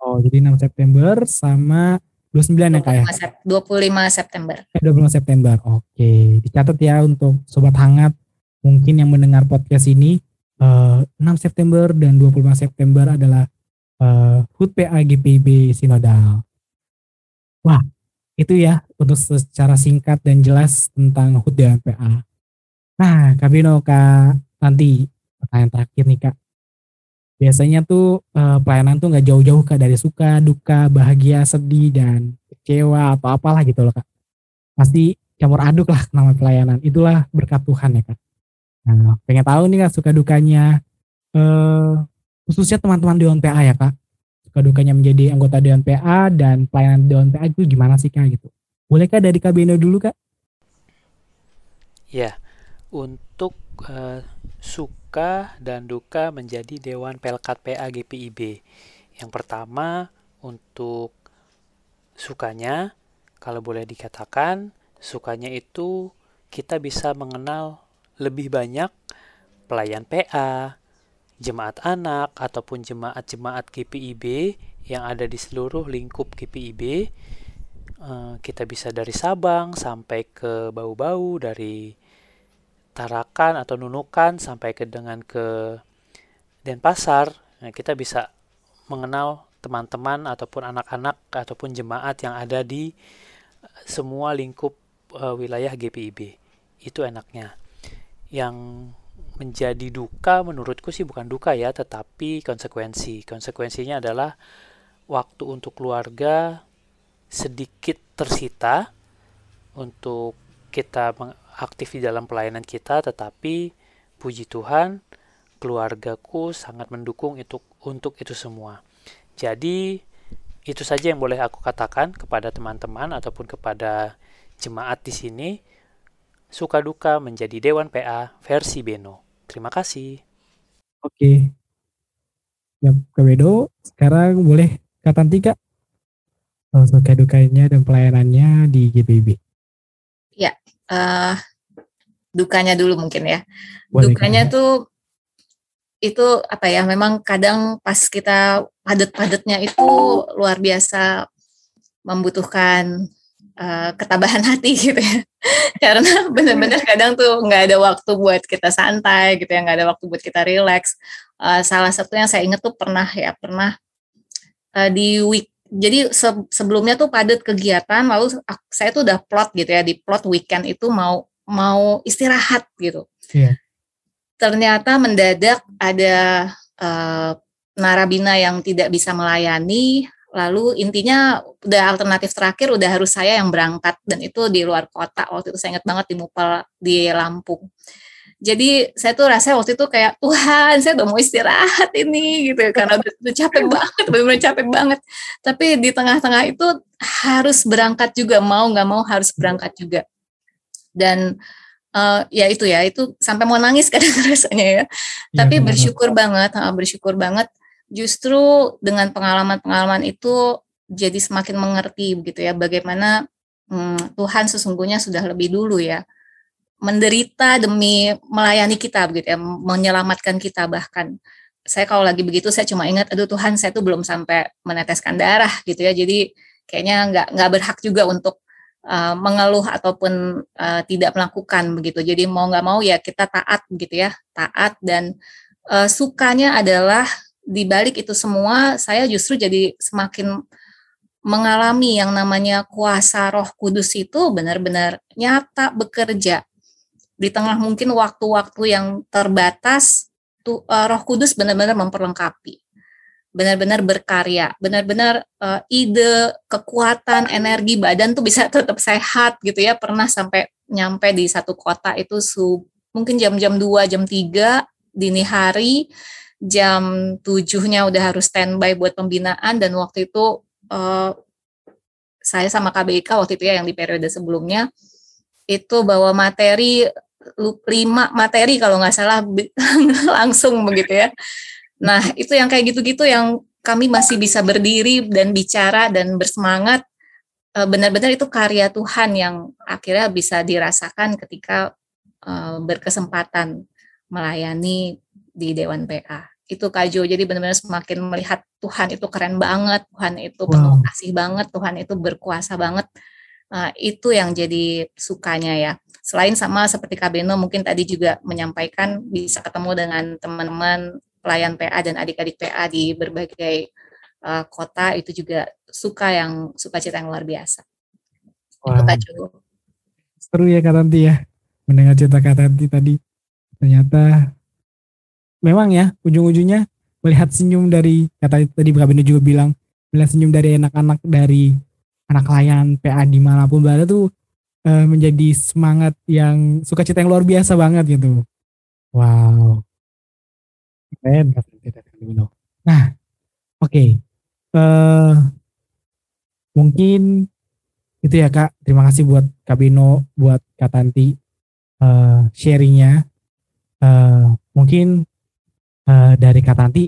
Oh, jadi 6 September sama 29 ya Kak ya? 25 September. Eh, 25 September, oke. Dicatat ya untuk Sobat Hangat, mungkin yang mendengar podcast ini, uh, eh, 6 September dan 25 September adalah uh, HUT PAGPB Sinodal. Wah, itu ya untuk secara singkat dan jelas tentang HUT dan PA. Nah, Kak Bino, Kak nanti pertanyaan terakhir nih Kak biasanya tuh uh, pelayanan tuh nggak jauh-jauh kak dari suka, duka, bahagia, sedih dan kecewa atau apalah gitu loh kak. Pasti campur aduk lah *laughs* nama pelayanan. Itulah berkat Tuhan ya kak. Nah, pengen tahu nih kak suka dukanya uh, khususnya teman-teman Dewan PA ya kak. Suka dukanya menjadi anggota Dewan PA dan pelayanan Dewan PA itu gimana sih kak gitu. Boleh kak dari Kak Beno dulu kak? Ya, untuk uh, suka dan duka menjadi Dewan Pelkat PA GPIB. Yang pertama untuk sukanya, kalau boleh dikatakan, sukanya itu kita bisa mengenal lebih banyak pelayan PA, jemaat anak, ataupun jemaat-jemaat GPIB yang ada di seluruh lingkup GPIB. Eh, kita bisa dari Sabang sampai ke Bau-Bau, dari Tarakan atau Nunukan sampai ke dengan ke Denpasar, nah kita bisa mengenal teman-teman ataupun anak-anak ataupun jemaat yang ada di eh, semua lingkup uh, wilayah GPIB. Itu enaknya. Yang menjadi duka menurutku sih bukan duka ya, tetapi konsekuensi. Konsekuensinya adalah waktu untuk keluarga sedikit tersita untuk kita aktif di dalam pelayanan kita, tetapi puji Tuhan, keluargaku sangat mendukung itu untuk itu semua. Jadi itu saja yang boleh aku katakan kepada teman-teman ataupun kepada jemaat di sini. Suka duka menjadi Dewan PA versi Beno. Terima kasih. Oke, Ya, Kak Bedo, sekarang boleh Kak Tanti Kak. Soal suka dukanya dan pelayanannya di GPIB. Eh dukanya dulu mungkin ya. Boleh, dukanya tuh itu apa ya? Memang kadang pas kita padet-padetnya itu luar biasa membutuhkan eh, ketabahan hati *laughs* gitu ya. Karena benar-benar kadang tuh nggak ada waktu buat kita santai gitu ya, nggak ada waktu buat kita relax. Eh, salah satu yang saya ingat tuh pernah ya, pernah eh, di week jadi se- sebelumnya tuh padat kegiatan lalu ak- saya tuh udah plot gitu ya di plot weekend itu mau mau istirahat gitu. Iya. Ternyata mendadak ada eh, narabina yang tidak bisa melayani lalu intinya udah alternatif terakhir udah harus saya yang berangkat dan itu di luar kota waktu itu saya ingat banget di Mupal di Lampung. Jadi saya tuh rasanya waktu itu kayak Tuhan saya udah mau istirahat ini gitu. Ya, karena udah, udah capek banget benar-benar capek banget. Tapi di tengah-tengah itu harus berangkat juga mau nggak mau harus berangkat juga. Dan eh, ya itu ya itu sampai mau nangis *laughs* kadang rasanya ya. Iya, tapi benar. bersyukur banget bersyukur banget. Justru dengan pengalaman-pengalaman itu jadi semakin mengerti gitu ya bagaimana hmm, Tuhan sesungguhnya sudah lebih dulu ya menderita demi melayani kita begitu ya menyelamatkan kita bahkan. Saya kalau lagi begitu saya cuma ingat aduh Tuhan saya tuh belum sampai meneteskan darah gitu ya. Jadi kayaknya nggak nggak berhak juga untuk uh, mengeluh ataupun uh, tidak melakukan begitu. Jadi mau nggak mau ya kita taat begitu ya taat. Dan uh, sukanya adalah di balik itu semua saya justru jadi semakin mengalami yang namanya kuasa Roh Kudus itu benar-benar nyata bekerja di tengah mungkin waktu-waktu yang terbatas tuh uh, Roh Kudus benar-benar memperlengkapi benar-benar berkarya benar-benar uh, ide kekuatan energi badan tuh bisa *laughs* tetap sehat gitu ya. Pernah sampai nyampe di satu kota itu su mungkin jam-jam 2 jam 3 dini hari jam tujuhnya udah harus standby buat pembinaan dan waktu itu uh, saya sama KBIK waktu itu ya yang di periode sebelumnya itu bawa materi lima materi kalau nggak salah *laughs* langsung begitu ya. Nah itu yang kayak gitu-gitu yang kami masih bisa berdiri dan bicara dan bersemangat eh, benar-benar itu karya Tuhan yang akhirnya bisa dirasakan ketika eh, berkesempatan melayani di Dewan PA. Itu Kak Jo, jadi benar-benar semakin melihat Tuhan itu keren banget, Tuhan itu penuh kasih banget, Tuhan itu berkuasa banget. Nah, itu yang jadi sukanya ya. Selain sama seperti Kak Beno mungkin tadi juga menyampaikan bisa ketemu dengan teman-teman pelayan PA dan adik-adik PA di berbagai uh, kota itu juga suka yang sukacita yang luar biasa. Itu Wah, Kak Jo. seru ya Kak Tanti ya. Mendengar cerita Kak Tanti tadi. Ternyata memang ya ujung-ujungnya melihat senyum dari kata tadi Kak Beno juga bilang melihat senyum dari anak-anak dari anak layan PA di mana pun berada tuh eh, menjadi semangat yang sukacita yang luar biasa banget gitu. Wow. Keren. Nah, oke. Eh mungkin itu ya Kak. Terima kasih buat Kak Bino, buat Kak Tanti eh, sharingnya. Eh, mungkin eh, dari Kak Tanti,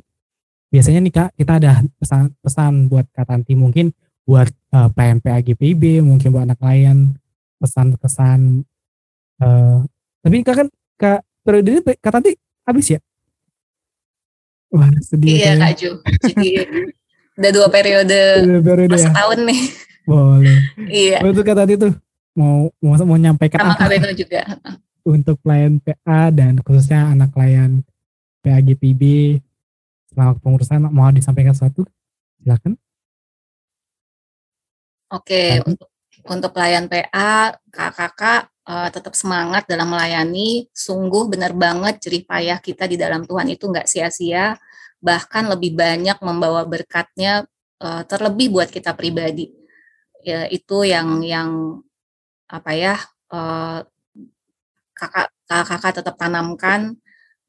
biasanya nih Kak, kita ada pesan-pesan buat Kak Tanti mungkin buat eh, PMP AGPIB, mungkin buat anak layan, pesan-pesan. eh, tapi Kak kan, Kak, periode ini Kak Tanti habis ya? Wah, sedih Iya. Kak Jo. Jadi udah dua periode Udah periode per ya? setahun nih. Boleh. Iya. Itu Kak Tanti tuh mau mau mau nyampaikan Sama apa Kak Beno juga. untuk pelayan PA dan khususnya anak pelayan PAGPB selama pengurusan mau disampaikan sesuatu silakan Oke, Tadi. untuk untuk pelayan PA, kakak-kakak eh, tetap semangat dalam melayani. Sungguh benar banget jerih payah kita di dalam Tuhan itu nggak sia-sia, bahkan lebih banyak membawa berkatnya eh, terlebih buat kita pribadi. Ya, itu yang yang apa ya eh, kakak kakak tetap tanamkan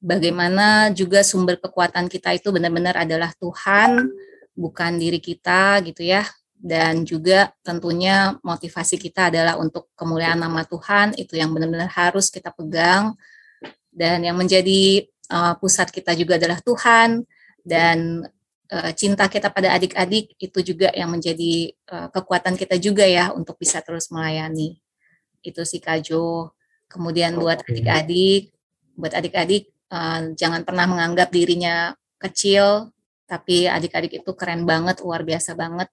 bagaimana juga sumber kekuatan kita itu benar-benar adalah Tuhan, bukan diri kita gitu ya dan juga tentunya motivasi kita adalah untuk kemuliaan nama Tuhan itu yang benar-benar harus kita pegang dan yang menjadi uh, pusat kita juga adalah Tuhan dan uh, cinta kita pada adik-adik itu juga yang menjadi uh, kekuatan kita juga ya untuk bisa terus melayani. Itu sih Kajo. Kemudian buat adik-adik, buat adik-adik uh, jangan pernah menganggap dirinya kecil, tapi adik-adik itu keren banget, luar biasa banget,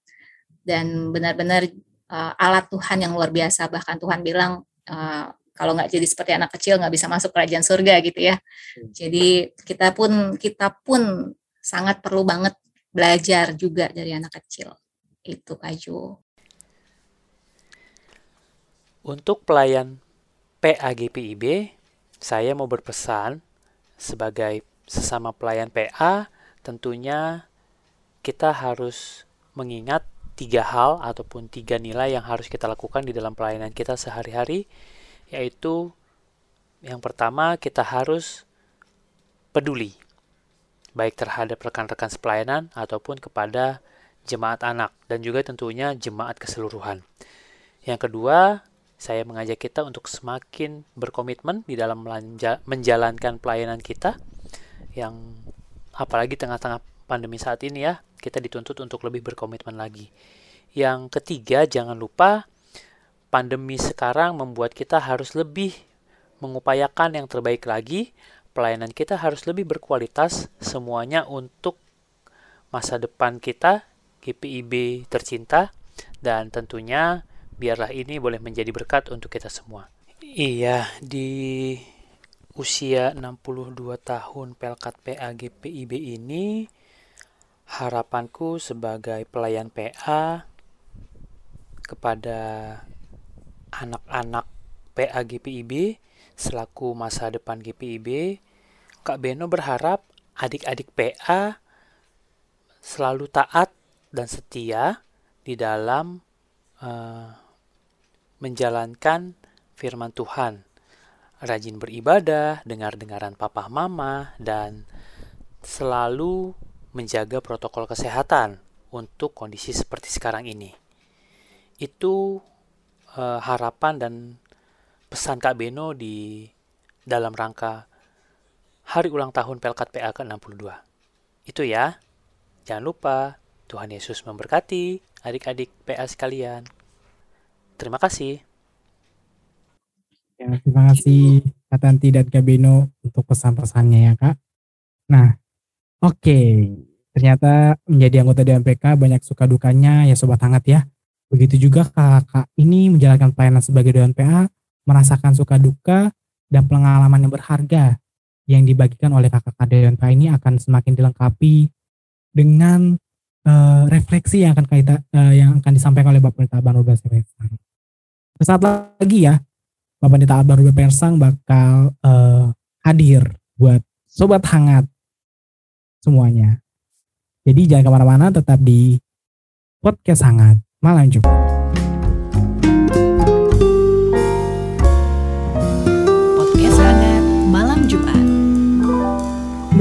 dan benar-benar uh, alat Tuhan yang luar biasa. Bahkan Tuhan bilang uh, kalau nggak jadi seperti anak kecil nggak bisa masuk kerajaan surga gitu ya. Jadi kita pun kita pun sangat perlu banget belajar juga dari anak kecil. Itu Kaju. Untuk pelayan PAGPIB, saya mau berpesan sebagai sesama pelayan PA, tentunya kita harus mengingat tiga hal ataupun tiga nilai yang harus kita lakukan di dalam pelayanan kita sehari-hari, yaitu yang pertama kita harus peduli baik terhadap rekan-rekan sepelayanan ataupun kepada jemaat anak dan juga tentunya jemaat keseluruhan. Yang kedua, saya mengajak kita untuk semakin berkomitmen di dalam menjalankan pelayanan kita yang apalagi tengah-tengah pandemi saat ini ya, kita dituntut untuk lebih berkomitmen lagi. Yang ketiga, jangan lupa pandemi sekarang membuat kita harus lebih mengupayakan yang terbaik lagi pelayanan kita harus lebih berkualitas semuanya untuk masa depan kita, GPIB tercinta, dan tentunya biarlah ini boleh menjadi berkat untuk kita semua. Iya, di usia 62 tahun Pelkat PA GPIB ini, harapanku sebagai pelayan PA kepada anak-anak PA GPIB Selaku masa depan GPIB, Kak Beno berharap adik-adik PA selalu taat dan setia di dalam uh, menjalankan firman Tuhan. Rajin beribadah, dengar-dengaran papa mama, dan selalu menjaga protokol kesehatan untuk kondisi seperti sekarang ini. Itu uh, harapan dan pesan Kak Beno di dalam rangka hari ulang tahun Pelkat PA ke-62. Itu ya. Jangan lupa, Tuhan Yesus memberkati adik-adik PA sekalian. Terima kasih. Ya, terima kasih Kak Tanti dan Kak Beno untuk pesan-pesannya ya Kak. Nah, oke. Ternyata menjadi anggota DMPK banyak suka dukanya ya Sobat Hangat ya. Begitu juga kakak ini menjalankan pelayanan sebagai Dewan PA merasakan suka duka dan pengalaman yang berharga yang dibagikan oleh kakak KDNK ini akan semakin dilengkapi dengan uh, refleksi yang akan kita uh, yang akan disampaikan oleh Bapak Pendeta Abang Rubel Persang. Sesaat lagi ya, Bapak Pendeta Abang Rubel Persang bakal uh, hadir buat sobat hangat semuanya. Jadi jangan ke mana-mana, tetap di podcast hangat malam Jumat.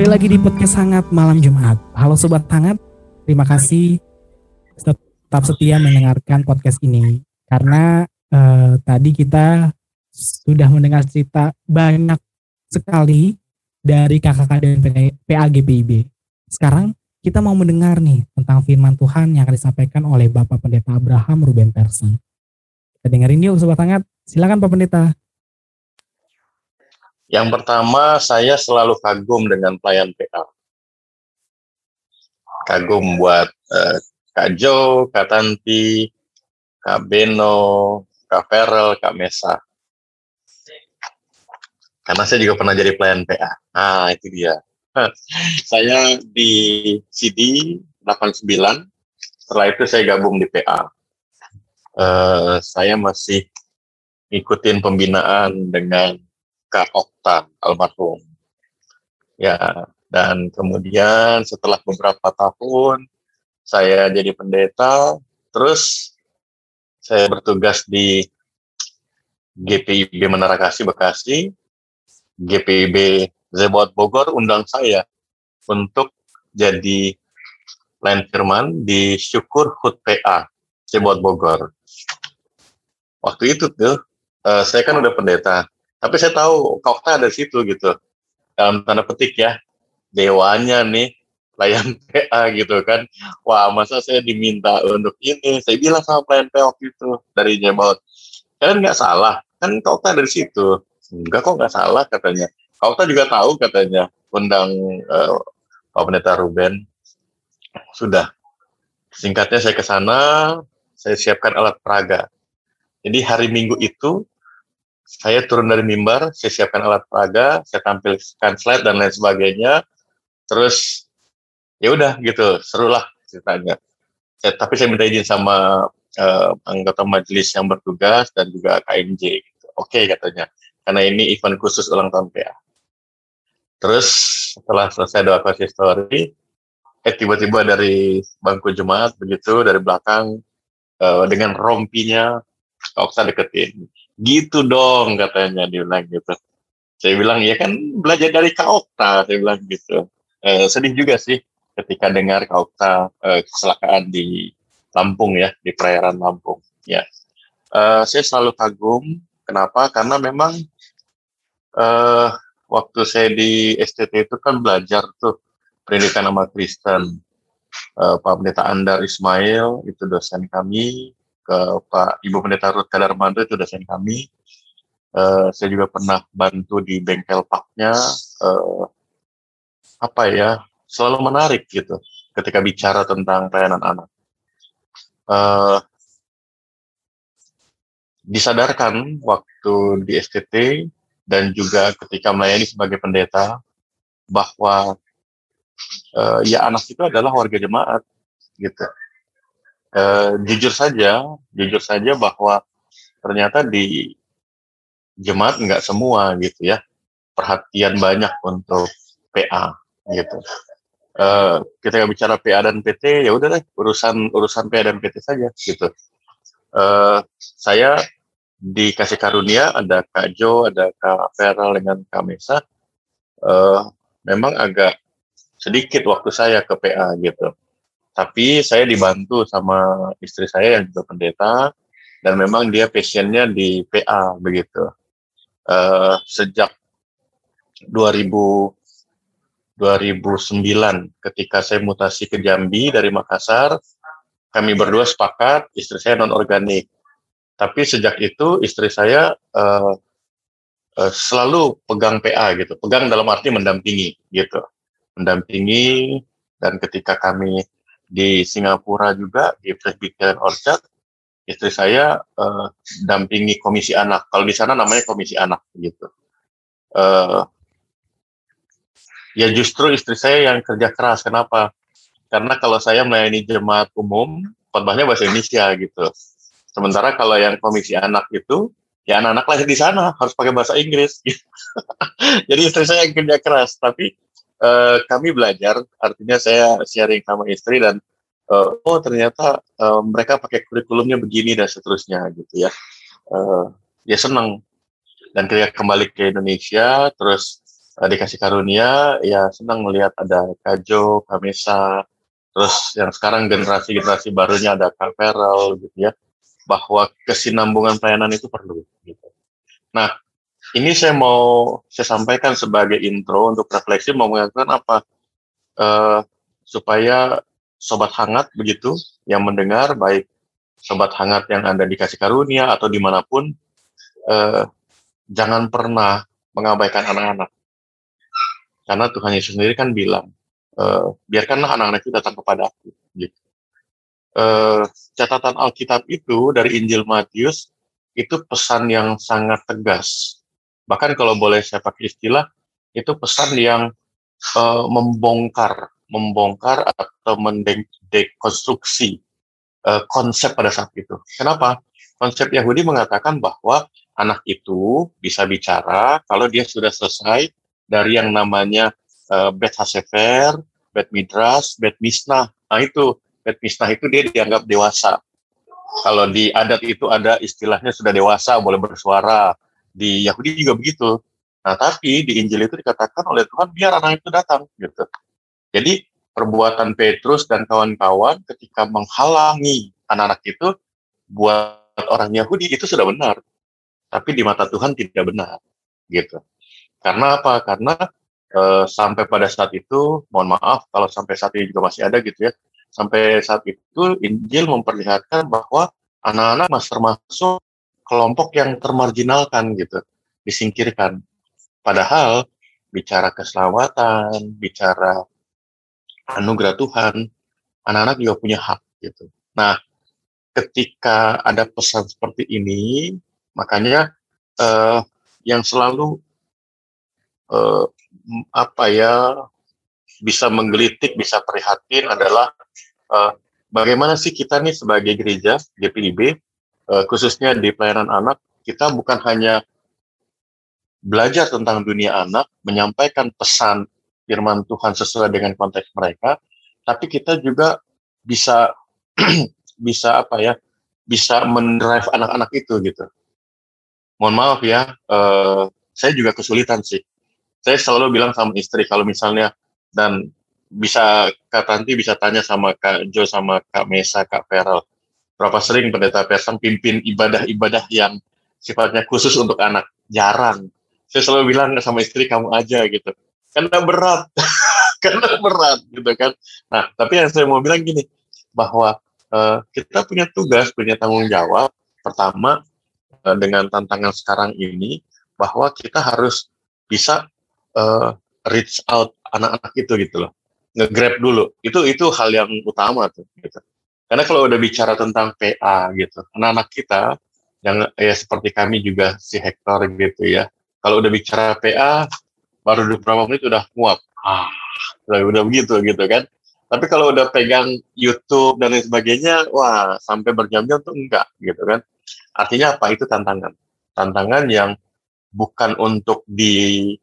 Kembali lagi di podcast Hangat Malam Jumat. Halo Sobat Hangat, terima kasih tetap setia mendengarkan podcast ini. Karena eh, tadi kita sudah mendengar cerita banyak sekali dari kakak dan PAGPIB. Sekarang kita mau mendengar nih tentang firman Tuhan yang akan disampaikan oleh Bapak Pendeta Abraham Ruben Persang. Kita dengerin yuk Sobat Hangat. Silakan Pak Pendeta. Yang pertama, saya selalu kagum dengan pelayan PA. Kagum buat uh, Kak Jo, Kak Tanti, Kak Beno, Kak Ferel, Kak Mesa. Karena saya juga pernah jadi pelayan PA. Nah, itu dia. *laughs* saya di CD 89, setelah itu saya gabung di PA. Uh, eh, saya masih ngikutin pembinaan dengan Kak Okta almarhum. Ya, dan kemudian setelah beberapa tahun saya jadi pendeta, terus saya bertugas di GPIB Menara Kasih Bekasi, GPIB Zebot Bogor undang saya untuk jadi lain firman di Syukur Hut PA Zebot Bogor. Waktu itu tuh, uh, saya kan udah pendeta, tapi saya tahu Kokta ada situ gitu. Dalam tanda petik ya, dewanya nih pelayan *laughs* PA gitu kan. Wah, masa saya diminta untuk ini? Saya bilang sama pelayan PA waktu itu dari Jemaat, kalian nggak salah, kan kau dari situ. Enggak kok nggak salah katanya. Kau juga tahu katanya undang uh, Pak Pendeta Ruben. Sudah. Singkatnya saya ke sana, saya siapkan alat peraga. Jadi hari Minggu itu saya turun dari mimbar, saya siapkan alat peraga, saya tampilkan slide dan lain sebagainya. Terus ya udah gitu, serulah ceritanya. Saya, tapi saya minta izin sama uh, anggota majelis yang bertugas dan juga KMJ. Gitu. Oke okay, katanya, karena ini event khusus ulang tahun PA. Terus setelah selesai doa story, eh tiba-tiba dari bangku jemaat begitu dari belakang uh, dengan rompinya Oksa deketin. Gitu dong katanya dia bilang gitu. Saya bilang ya kan belajar dari Kak Okta, saya bilang gitu. Uh, sedih juga sih ketika dengar Kak Okta uh, kecelakaan di Lampung ya, di perairan Lampung. Ya, uh, saya selalu kagum. Kenapa? Karena memang uh, waktu saya di STT itu kan belajar tuh pendidikan nama Kristen. Uh, Pak Pendeta Andar Ismail itu dosen kami, ke Pak Ibu Pendeta Ruth Kadarmanto itu dosen kami. Uh, saya juga pernah bantu di bengkel paknya. Uh, apa ya, selalu menarik gitu ketika bicara tentang pelayanan anak. Uh, disadarkan waktu di STT dan juga ketika melayani sebagai pendeta bahwa uh, ya anak itu adalah warga jemaat gitu. Uh, jujur saja, jujur saja bahwa ternyata di jemaat nggak semua gitu ya perhatian banyak untuk PA gitu. Uh, kita bicara PA dan PT ya udah deh urusan urusan PA dan PT saja gitu. Uh, saya dikasih karunia ada Kak Jo, ada Kak Vera dengan Kak Mesa. Uh, memang agak sedikit waktu saya ke PA gitu. Tapi saya dibantu sama istri saya yang juga pendeta dan memang dia passionnya di PA begitu. Uh, sejak 2000 2009 ketika saya mutasi ke Jambi dari Makassar, kami berdua sepakat istri saya non organik tapi sejak itu istri saya uh, uh, selalu pegang PA gitu, pegang dalam arti mendampingi gitu, mendampingi dan ketika kami di Singapura juga di Presbyterian Orchard, istri saya uh, dampingi komisi anak. Kalau di sana namanya komisi anak gitu. Uh, ya justru istri saya yang kerja keras. Kenapa? Karena kalau saya melayani jemaat umum, khotbahnya bahasa Indonesia gitu. Sementara kalau yang komisi anak itu, ya anak-anak lahir di sana harus pakai bahasa Inggris. *laughs* Jadi istri saya yang kerja keras, tapi uh, kami belajar, artinya saya sharing sama istri dan uh, oh ternyata uh, mereka pakai kurikulumnya begini dan seterusnya gitu ya. Uh, ya senang. Dan ketika kembali ke Indonesia, terus uh, dikasih karunia, ya senang melihat ada Kajo, Kamesa, terus yang sekarang generasi-generasi barunya ada Kak Feral gitu ya bahwa kesinambungan pelayanan itu perlu. Gitu. Nah, ini saya mau saya sampaikan sebagai intro untuk refleksi mau mengatakan apa uh, supaya sobat hangat begitu yang mendengar baik sobat hangat yang anda dikasih karunia atau di mana pun uh, jangan pernah mengabaikan anak-anak karena Tuhan Yesus sendiri kan bilang uh, biarkanlah anak-anak itu datang kepada aku eh, catatan Alkitab itu dari Injil Matius itu pesan yang sangat tegas. Bahkan kalau boleh saya pakai istilah, itu pesan yang eh, membongkar, membongkar atau mendekonstruksi eh, konsep pada saat itu. Kenapa? Konsep Yahudi mengatakan bahwa anak itu bisa bicara kalau dia sudah selesai dari yang namanya uh, Bet Hasefer, Bet Midras, Bet Misnah. Nah itu Bet misnah itu dia dianggap dewasa. Kalau di adat itu ada istilahnya sudah dewasa, boleh bersuara. Di Yahudi juga begitu. Nah, tapi di Injil itu dikatakan oleh Tuhan biar anak itu datang gitu. Jadi perbuatan Petrus dan kawan-kawan ketika menghalangi anak-anak itu buat orang Yahudi itu sudah benar. Tapi di mata Tuhan tidak benar gitu. Karena apa? Karena uh, sampai pada saat itu, mohon maaf kalau sampai saat ini juga masih ada gitu ya, sampai saat itu Injil memperlihatkan bahwa anak-anak masih termasuk kelompok yang termarginalkan gitu, disingkirkan. Padahal bicara keselamatan, bicara anugerah Tuhan, anak-anak juga punya hak gitu. Nah, ketika ada pesan seperti ini, makanya uh, yang selalu uh, apa ya bisa menggelitik, bisa prihatin adalah uh, bagaimana sih kita nih sebagai gereja GPIB, uh, khususnya di pelayanan anak, kita bukan hanya belajar tentang dunia anak, menyampaikan pesan firman Tuhan sesuai dengan konteks mereka, tapi kita juga bisa *clears throat* bisa apa ya bisa mendrive anak-anak itu gitu. Mohon maaf ya uh, saya juga kesulitan sih. Saya selalu bilang sama istri kalau misalnya dan bisa Kak Tanti bisa tanya sama Kak Jo sama Kak Mesa Kak Feral berapa sering pendeta Persang pimpin ibadah-ibadah yang sifatnya khusus untuk anak? Jarang. Saya selalu bilang sama istri kamu aja gitu. Karena berat. *laughs* Karena berat gitu kan. Nah tapi yang saya mau bilang gini bahwa uh, kita punya tugas, punya tanggung jawab. Pertama, uh, dengan tantangan sekarang ini, bahwa kita harus bisa uh, reach out anak-anak itu gitu loh, nge-grab dulu. Itu itu hal yang utama tuh. Gitu. Karena kalau udah bicara tentang PA gitu, anak-anak kita yang ya seperti kami juga si Hector gitu ya. Kalau udah bicara PA, baru beberapa menit udah muak. Ah, udah, udah begitu gitu kan. Tapi kalau udah pegang YouTube dan lain sebagainya, wah sampai berjam-jam tuh enggak gitu kan. Artinya apa? Itu tantangan. Tantangan yang bukan untuk di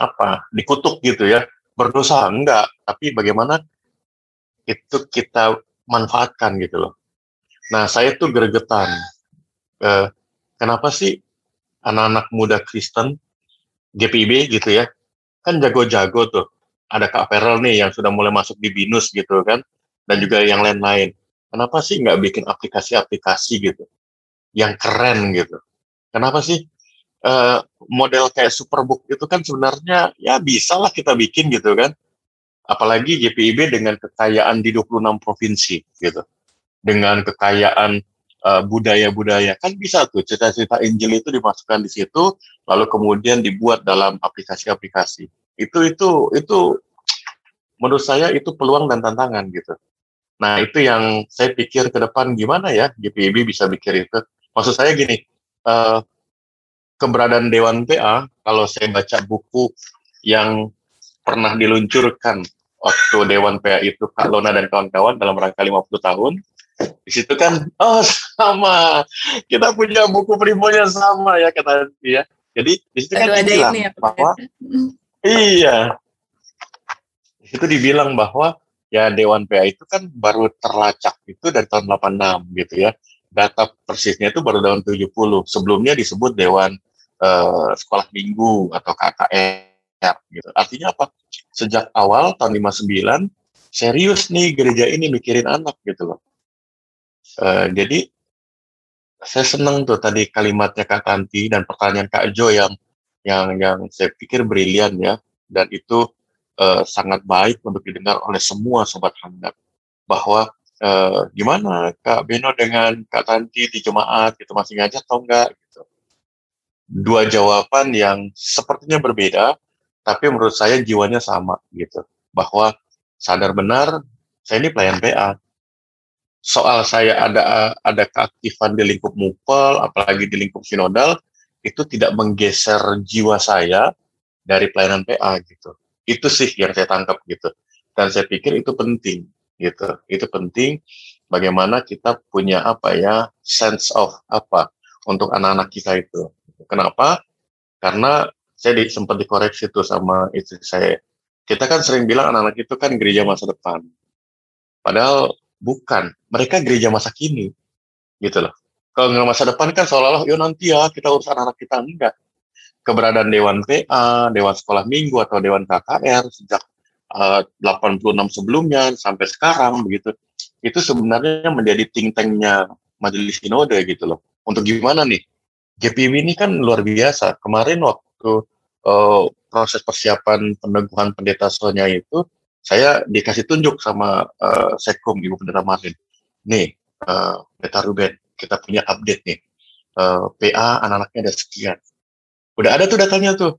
apa dikutuk gitu ya berdosa enggak tapi bagaimana itu kita manfaatkan gitu loh nah saya tuh gregetan eh, kenapa sih anak-anak muda Kristen GPIB gitu ya kan jago-jago tuh ada Kak Ferel nih yang sudah mulai masuk di BINUS gitu kan, dan juga yang lain-lain. Kenapa sih nggak bikin aplikasi-aplikasi gitu, yang keren gitu? Kenapa sih uh, model kayak Superbook itu kan sebenarnya ya bisa lah kita bikin gitu kan? Apalagi GPIB dengan kekayaan di 26 provinsi gitu, dengan kekayaan uh, budaya-budaya kan bisa tuh cerita-cerita Injil itu dimasukkan di situ, lalu kemudian dibuat dalam aplikasi-aplikasi itu itu itu menurut saya itu peluang dan tantangan gitu. Nah itu yang saya pikir ke depan gimana ya GPIB bisa pikir itu. Maksud saya gini, uh, keberadaan Dewan PA kalau saya baca buku yang pernah diluncurkan waktu Dewan PA itu Kak Lona dan kawan-kawan dalam rangka 50 tahun, di situ kan oh sama kita punya buku primonya sama ya kata dia. Jadi di situ kan dibilang ya, bahwa Iya. Itu dibilang bahwa ya Dewan PA itu kan baru terlacak itu dari tahun 86 gitu ya. Data persisnya itu baru tahun 70. Sebelumnya disebut Dewan uh, Sekolah Minggu atau KKR gitu. Artinya apa? Sejak awal tahun 59 serius nih gereja ini mikirin anak gitu loh. Uh, jadi saya senang tuh tadi kalimatnya Kak Tanti dan pertanyaan Kak Jo yang yang yang saya pikir brilian ya dan itu uh, sangat baik untuk didengar oleh semua sobat hangat bahwa uh, gimana Kak Beno dengan Kak Tanti di jemaat gitu masih ngajak atau enggak gitu dua jawaban yang sepertinya berbeda tapi menurut saya jiwanya sama gitu bahwa sadar benar saya ini pelayan PA soal saya ada ada keaktifan di lingkup mupel apalagi di lingkup sinodal itu tidak menggeser jiwa saya dari pelayanan PA gitu. Itu sih yang saya tangkap gitu. Dan saya pikir itu penting gitu. Itu penting bagaimana kita punya apa ya sense of apa untuk anak-anak kita itu. Kenapa? Karena saya di, sempat dikoreksi itu sama istri saya. Kita kan sering bilang anak-anak itu kan gereja masa depan. Padahal bukan. Mereka gereja masa kini. Gitu loh. Kalau nggak masa depan kan seolah-olah, yo nanti ya kita urus anak-anak kita. Enggak. Keberadaan Dewan PA, Dewan Sekolah Minggu, atau Dewan KKR sejak uh, 86 sebelumnya sampai sekarang begitu, itu sebenarnya menjadi think tanknya Majelis Sinode gitu loh. Untuk gimana nih? GPW ini kan luar biasa. Kemarin waktu uh, proses persiapan peneguhan pendeta Sonya itu saya dikasih tunjuk sama uh, Sekum Ibu Pendeta Martin. Nih, uh, Ruben, kita punya update nih. Uh, PA anak-anaknya ada sekian. Udah ada tuh datanya tuh.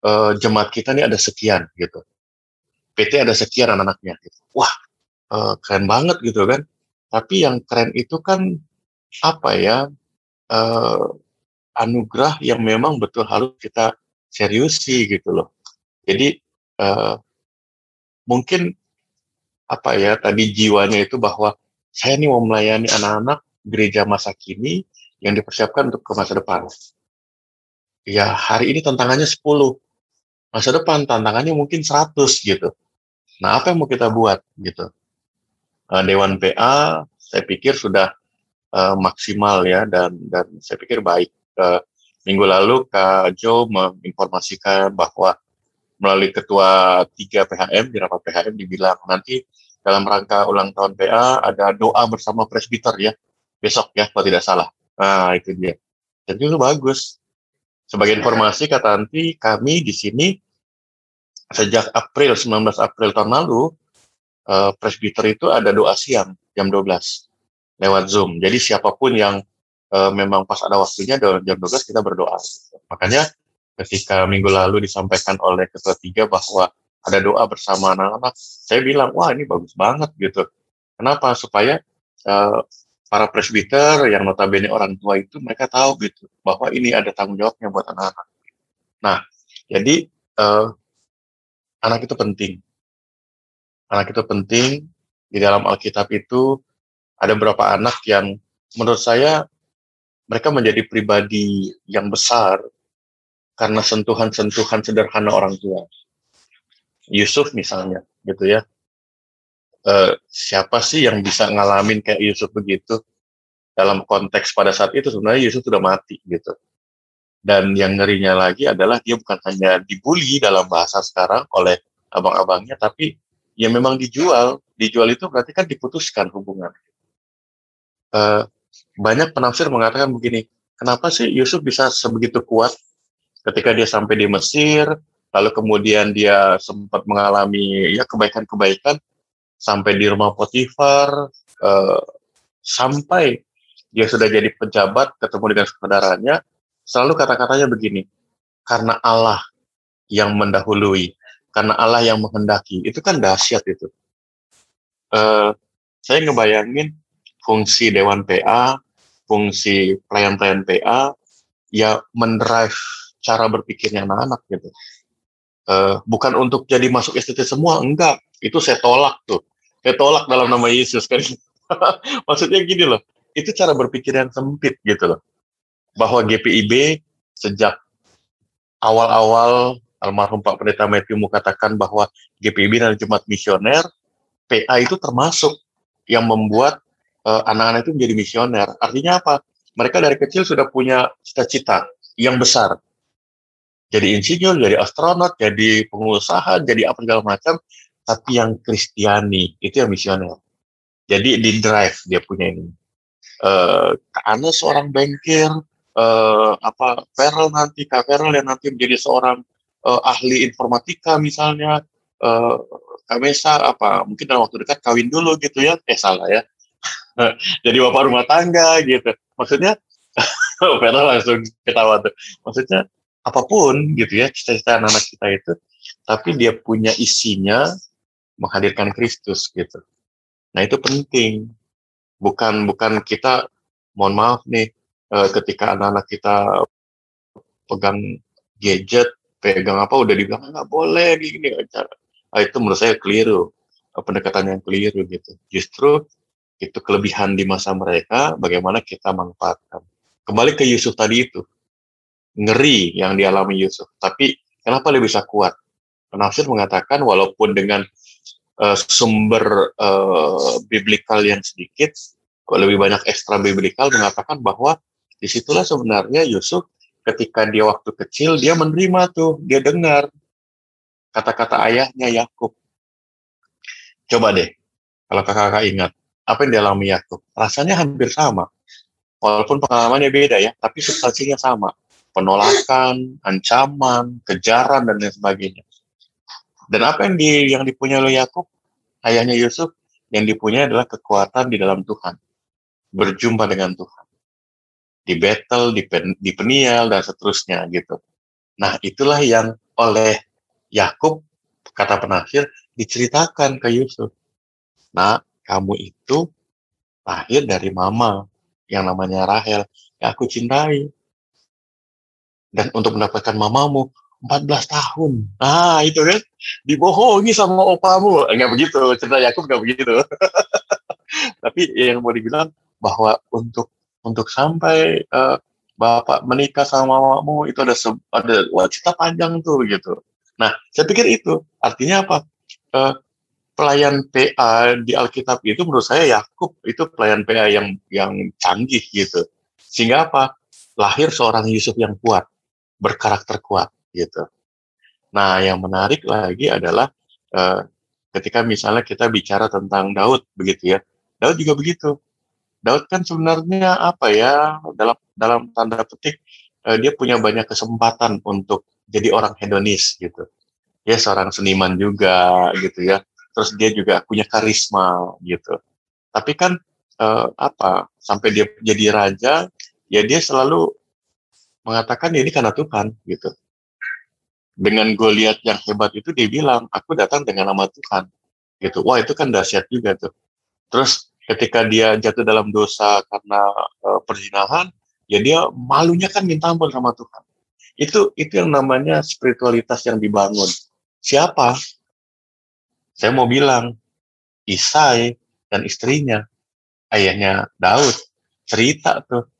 Uh, jemaat kita nih ada sekian gitu. PT ada sekian anak-anaknya. Wah, uh, keren banget gitu kan. Tapi yang keren itu kan apa ya? Uh, anugerah yang memang betul harus kita seriusi gitu loh. Jadi uh, mungkin apa ya tadi jiwanya itu bahwa saya nih mau melayani anak-anak gereja masa kini yang dipersiapkan untuk ke masa depan. Ya hari ini tantangannya 10, masa depan tantangannya mungkin 100 gitu. Nah apa yang mau kita buat gitu? Uh, Dewan PA saya pikir sudah uh, maksimal ya dan dan saya pikir baik. Uh, minggu lalu Kak Jo menginformasikan bahwa melalui ketua 3 PHM di rapat PHM dibilang nanti dalam rangka ulang tahun PA ada doa bersama presbiter ya besok ya kalau tidak salah. Nah itu dia. Jadi itu bagus. Sebagai informasi kata nanti kami di sini sejak April 19 April tahun lalu uh, presbiter itu ada doa siang jam 12 lewat Zoom. Jadi siapa pun yang uh, memang pas ada waktunya jam 12 kita berdoa. Makanya ketika minggu lalu disampaikan oleh ketua tiga bahwa ada doa bersama anak-anak, saya bilang, wah ini bagus banget gitu. Kenapa? Supaya uh, para presbiter yang notabene orang tua itu mereka tahu gitu bahwa ini ada tanggung jawabnya buat anak-anak. Nah, jadi uh, anak itu penting. Anak itu penting. Di dalam Alkitab itu ada beberapa anak yang menurut saya mereka menjadi pribadi yang besar karena sentuhan-sentuhan sederhana orang tua. Yusuf misalnya, gitu ya. E, siapa sih yang bisa ngalamin kayak Yusuf begitu? Dalam konteks pada saat itu sebenarnya Yusuf sudah mati gitu. Dan yang ngerinya lagi adalah dia bukan hanya dibully dalam bahasa sekarang oleh abang-abangnya, tapi ya memang dijual. Dijual itu berarti kan diputuskan hubungan. E, banyak penafsir mengatakan begini, kenapa sih Yusuf bisa sebegitu kuat ketika dia sampai di Mesir, lalu kemudian dia sempat mengalami ya kebaikan-kebaikan sampai di rumah Potifar, uh, sampai dia sudah jadi pejabat ketemu dengan saudaranya, selalu kata-katanya begini, karena Allah yang mendahului, karena Allah yang menghendaki, itu kan dahsyat itu. Uh, saya ngebayangin fungsi Dewan PA, fungsi pelayan-pelayan PA, ya mendrive cara berpikirnya anak-anak gitu. Uh, bukan untuk jadi masuk STT semua, enggak. Itu saya tolak tuh. Saya tolak dalam nama Yesus kan. *laughs* Maksudnya gini loh, itu cara berpikir yang sempit gitu loh. Bahwa GPIB sejak awal-awal almarhum Pak Pendeta Matthew katakan bahwa GPIB adalah Jumat Misioner, PA itu termasuk yang membuat uh, anak-anak itu menjadi misioner. Artinya apa? Mereka dari kecil sudah punya cita-cita yang besar jadi insinyur, jadi astronot, jadi pengusaha, jadi apa segala macam, tapi yang Kristiani itu yang misioner. Jadi di drive dia punya ini. Uh, seorang bankir, uh, apa Ferel nanti, Kak Ferel yang nanti menjadi seorang uh, ahli informatika misalnya, uh, Kak Mesa apa mungkin dalam waktu dekat kawin dulu gitu ya, eh salah ya. *laughs* Jadi bapak rumah tangga gitu. Maksudnya *laughs* Ferel langsung ketawa tuh. Maksudnya apa pun gitu ya cita-cita anak-anak kita itu tapi dia punya isinya menghadirkan Kristus gitu nah itu penting bukan bukan kita mohon maaf nih eh, ketika anak-anak kita pegang gadget pegang apa udah dibilang nggak boleh gini cara nah, itu menurut saya keliru. Pendekatan yang keliru gitu. Justru itu kelebihan di masa mereka bagaimana kita manfaatkan. Kembali ke Yusuf tadi itu. Ngeri yang dialami Yusuf. Tapi kenapa dia bisa kuat? Penafsir mengatakan walaupun dengan uh, sumber uh, biblikal yang sedikit, lebih banyak ekstra biblikal mengatakan bahwa di situlah sebenarnya Yusuf ketika dia waktu kecil dia menerima tuh, dia dengar kata-kata ayahnya Yakub. Coba deh, kalau kakak-kakak ingat, apa yang dialami Yakub? Rasanya hampir sama. Walaupun pengalamannya beda ya, tapi substansinya sama penolakan, ancaman, kejaran dan lain sebagainya. Dan apa yang di yang dipunyai oleh Yakub, ayahnya Yusuf, yang dipunyai adalah kekuatan di dalam Tuhan, berjumpa dengan Tuhan, di battle, di, pen, di peniel dan seterusnya gitu. Nah itulah yang oleh Yakub kata penafsir diceritakan ke Yusuf. Nah kamu itu lahir dari mama yang namanya Rahel yang aku cintai. Dan untuk mendapatkan mamamu 14 tahun. Nah, itu kan dibohongi sama opamu. Enggak begitu, cerita Yakub enggak begitu. *laughs* Tapi yang mau dibilang bahwa untuk untuk sampai uh, bapak menikah sama mamamu itu ada ada cerita panjang tuh gitu. Nah, saya pikir itu artinya apa? Uh, pelayan PA di Alkitab itu menurut saya Yakub itu pelayan PA yang yang canggih gitu. Sehingga apa? Lahir seorang Yusuf yang kuat, berkarakter kuat gitu. Nah, yang menarik lagi adalah uh, ketika misalnya kita bicara tentang Daud begitu ya. Daud juga begitu. Daud kan sebenarnya apa ya dalam dalam tanda petik uh, dia punya banyak kesempatan untuk jadi orang hedonis gitu. Dia seorang seniman juga gitu ya terus dia juga punya karisma gitu. Tapi kan uh, apa sampai dia jadi raja, ya dia selalu mengatakan ini karena Tuhan gitu. Dengan Goliat yang hebat itu dia bilang, aku datang dengan nama Tuhan. Gitu. Wah itu kan dahsyat juga tuh. Terus ketika dia jatuh dalam dosa karena uh, perzinahan, ya dia malunya kan minta ampun sama Tuhan. Itu itu yang namanya spiritualitas yang dibangun. Siapa? Saya mau bilang, Isai dan istrinya, ayahnya Daud, cerita tuh.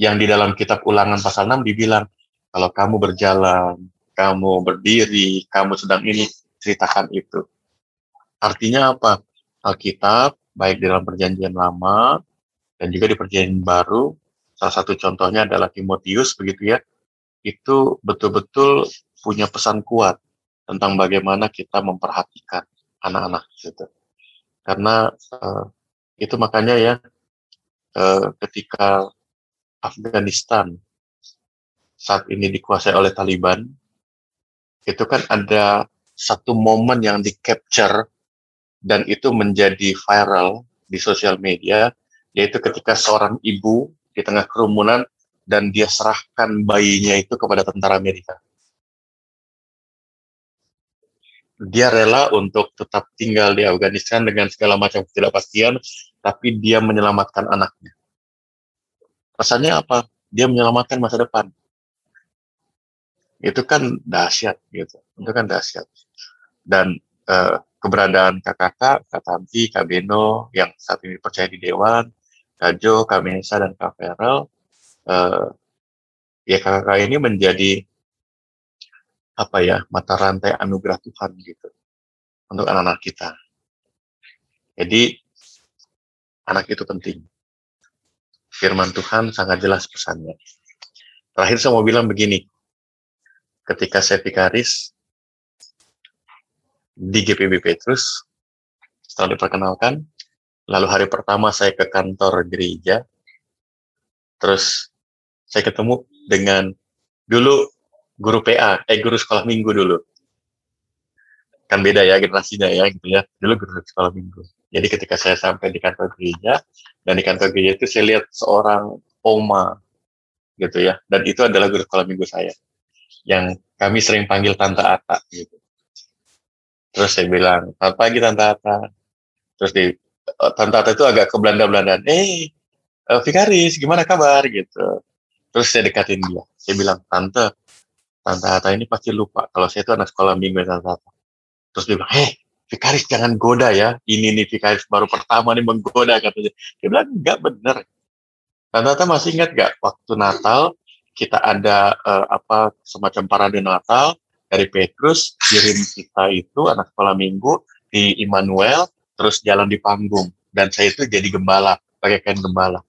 Yang di dalam kitab ulangan pasal 6 dibilang, kalau kamu berjalan, kamu berdiri, kamu sedang ini, ceritakan itu. Artinya apa? Alkitab, baik di dalam perjanjian lama, dan juga di perjanjian baru, salah satu contohnya adalah Timotius, begitu ya, itu betul-betul punya pesan kuat tentang bagaimana kita memperhatikan anak-anak gitu. Karena uh, itu makanya ya uh, ketika Afghanistan saat ini dikuasai oleh Taliban, itu kan ada satu momen yang di capture dan itu menjadi viral di sosial media, yaitu ketika seorang ibu di tengah kerumunan dan dia serahkan bayinya itu kepada tentara Amerika. dia rela untuk tetap tinggal di Afghanistan dengan segala macam ketidakpastian, tapi dia menyelamatkan anaknya. Rasanya apa? Dia menyelamatkan masa depan. Itu kan dahsyat gitu. Itu kan dahsyat. Dan eh, keberadaan kakak, Kak Tanti, Kak Beno yang saat ini percaya di Dewan, Kak Jo, Kak Mensa, dan Kak eh, ya kakak ini menjadi apa ya mata rantai anugerah Tuhan gitu untuk anak-anak kita. Jadi anak itu penting. Firman Tuhan sangat jelas pesannya. Terakhir saya mau bilang begini, ketika saya vikaris di GPB Petrus, setelah diperkenalkan, lalu hari pertama saya ke kantor gereja, terus saya ketemu dengan dulu guru PA, eh guru sekolah minggu dulu. Kan beda ya generasinya ya gitu ya. Dulu guru sekolah minggu. Jadi ketika saya sampai di kantor gereja, dan di kantor gereja itu saya lihat seorang oma gitu ya. Dan itu adalah guru sekolah minggu saya. Yang kami sering panggil Tante Ata gitu. Terus saya bilang, selamat pagi Tante Ata. Terus di oh, Tante Ata itu agak ke Belanda-Belandaan. Eh, uh, Vikaris, gimana kabar gitu. Terus saya dekatin dia. Saya bilang, Tante, Tante Hata ini pasti lupa kalau saya itu anak sekolah minggu Tante Hata. Terus dia bilang, heh, Vikaris jangan goda ya. Ini nih Vikaris baru pertama nih menggoda katanya. Dia bilang, enggak bener. Tante Hata masih ingat gak waktu Natal kita ada uh, apa semacam parade Natal dari Petrus kirim kita itu anak sekolah minggu di Immanuel terus jalan di panggung dan saya itu jadi gembala pakai kain gembala.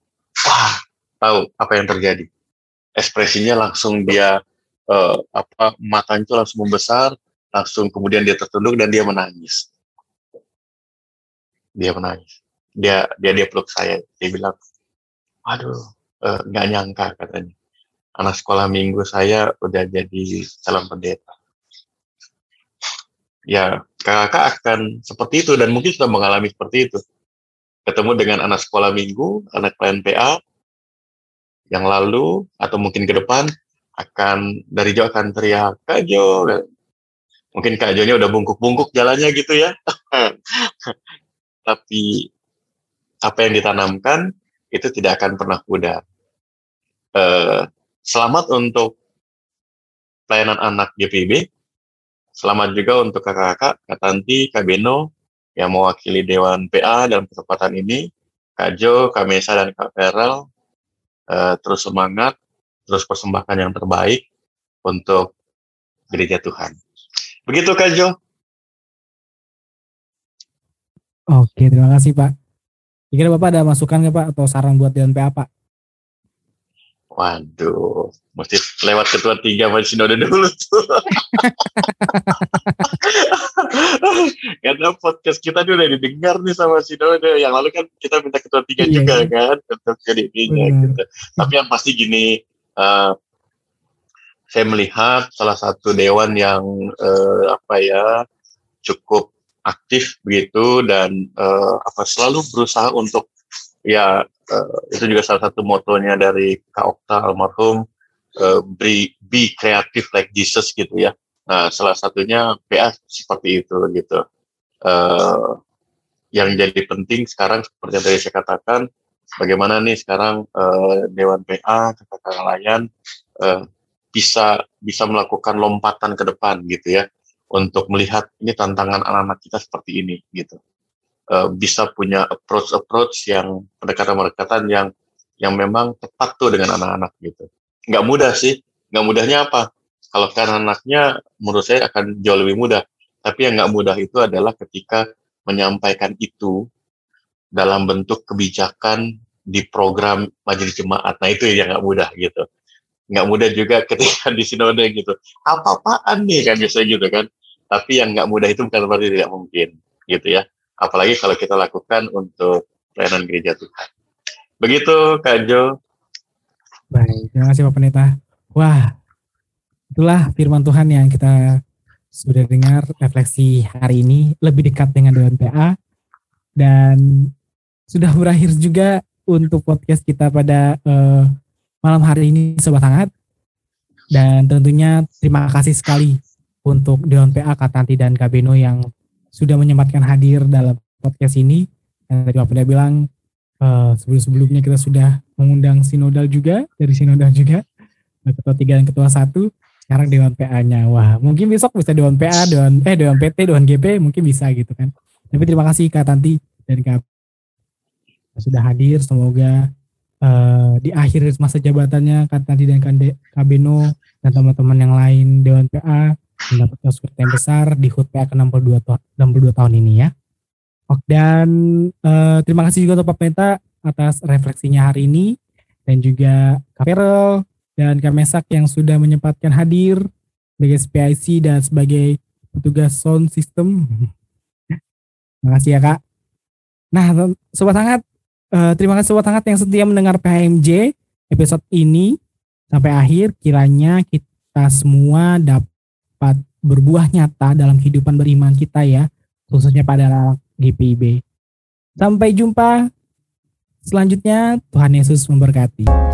Wah, tahu apa yang terjadi? Ekspresinya langsung dia uh, apa matanya itu langsung membesar, langsung kemudian dia tertunduk dan dia menangis. Dia menangis. Dia dia dia peluk saya. Dia bilang, aduh, eh, nggak uh, nyangka katanya. anak sekolah minggu saya udah jadi calon pendeta. Ya, kakak akan seperti itu dan mungkin sudah mengalami seperti itu. Ketemu dengan anak sekolah minggu, anak pelayan PA, yang lalu atau mungkin ke depan akan dari jauh akan teriak Kak Jo. Mungkin Kak Jo-nya udah bungkuk-bungkuk jalannya gitu ya. *laughs* Tapi apa yang ditanamkan itu tidak akan pernah pudar. Eh, selamat untuk pelayanan anak GPB. Selamat juga untuk kakak-kakak, Kak Tanti, Kak Beno, yang mewakili Dewan PA dalam kesempatan ini. Kak Jo, Kak Mesa, dan Kak Feral. Uh, terus semangat, terus persembahkan yang terbaik untuk gereja Tuhan. Begitu Kak Jo. Oke, terima kasih Pak. Kira Bapak ada masukan nggak Pak atau saran buat Dewan PA Pak? Waduh, mesti lewat ketua tiga masih sinode dulu tuh. *laughs* Karena podcast kita udah didengar nih sama sinode. Yang lalu kan kita minta ketua tiga iya, juga iya. kan untuk jadi nya gitu. Tapi yang pasti gini, uh, saya melihat salah satu dewan yang uh, apa ya cukup aktif begitu dan uh, apa selalu berusaha untuk ya uh, itu juga salah satu motonya dari Kak Okta almarhum uh, be, be creative like Jesus gitu ya. Nah, salah satunya PA seperti itu gitu. Uh, yang jadi penting sekarang seperti yang tadi saya katakan, bagaimana nih sekarang uh, Dewan PA, kakak nelayan uh, bisa bisa melakukan lompatan ke depan gitu ya untuk melihat ini tantangan anak-anak kita seperti ini gitu. Eh, bisa punya approach-approach yang pendekatan-pendekatan yang yang memang tepat tuh dengan anak-anak gitu. Nggak mudah sih. Nggak mudahnya apa? Kalau kan anaknya menurut saya akan jauh lebih mudah. Tapi yang nggak mudah itu adalah ketika menyampaikan itu dalam bentuk kebijakan di program majelis jemaat. Nah itu yang nggak mudah gitu. Nggak mudah juga *laughs* ketika di sinode gitu. Apa-apaan nih kan biasanya gitu kan. Tapi yang nggak mudah itu bukan berarti tidak mungkin gitu ya apalagi kalau kita lakukan untuk pelayanan gereja Tuhan. Begitu Kak Jo. Baik, terima kasih Pak Pendeta. Wah, itulah firman Tuhan yang kita sudah dengar refleksi hari ini lebih dekat dengan Dewan PA dan sudah berakhir juga untuk podcast kita pada uh, malam hari ini Sobat Hangat dan tentunya terima kasih sekali untuk Dewan PA Katanti dan Kabeno yang sudah menyempatkan hadir dalam podcast ini. Dan tadi Pak Penda bilang uh, sebelum-sebelumnya kita sudah mengundang sinodal juga dari sinodal juga ketua tiga dan ketua satu sekarang dewan PA-nya wah mungkin besok bisa dewan PA dewan eh dewan PT dewan GP mungkin bisa gitu kan. Tapi terima kasih Kak Tanti dan Kak sudah hadir. Semoga uh, di akhir masa jabatannya Kak Tanti dan Kak Beno dan teman-teman yang lain dewan PA mendapatkan skor yang besar di HUT PA ke 62, 62 tahun ini ya. Dan uh, terima kasih juga untuk Pak Penta atas refleksinya hari ini dan juga Kak Perel dan Kak Mesak yang sudah menyempatkan hadir sebagai SPIC dan sebagai petugas sound system. *laughs* terima kasih ya Kak. Nah, Sobat Hangat, uh, terima kasih Sobat Hangat yang setia mendengar PHMJ episode ini sampai akhir. Kiranya kita semua dapat dapat berbuah nyata dalam kehidupan beriman kita ya, khususnya pada GPIB. Sampai jumpa selanjutnya, Tuhan Yesus memberkati.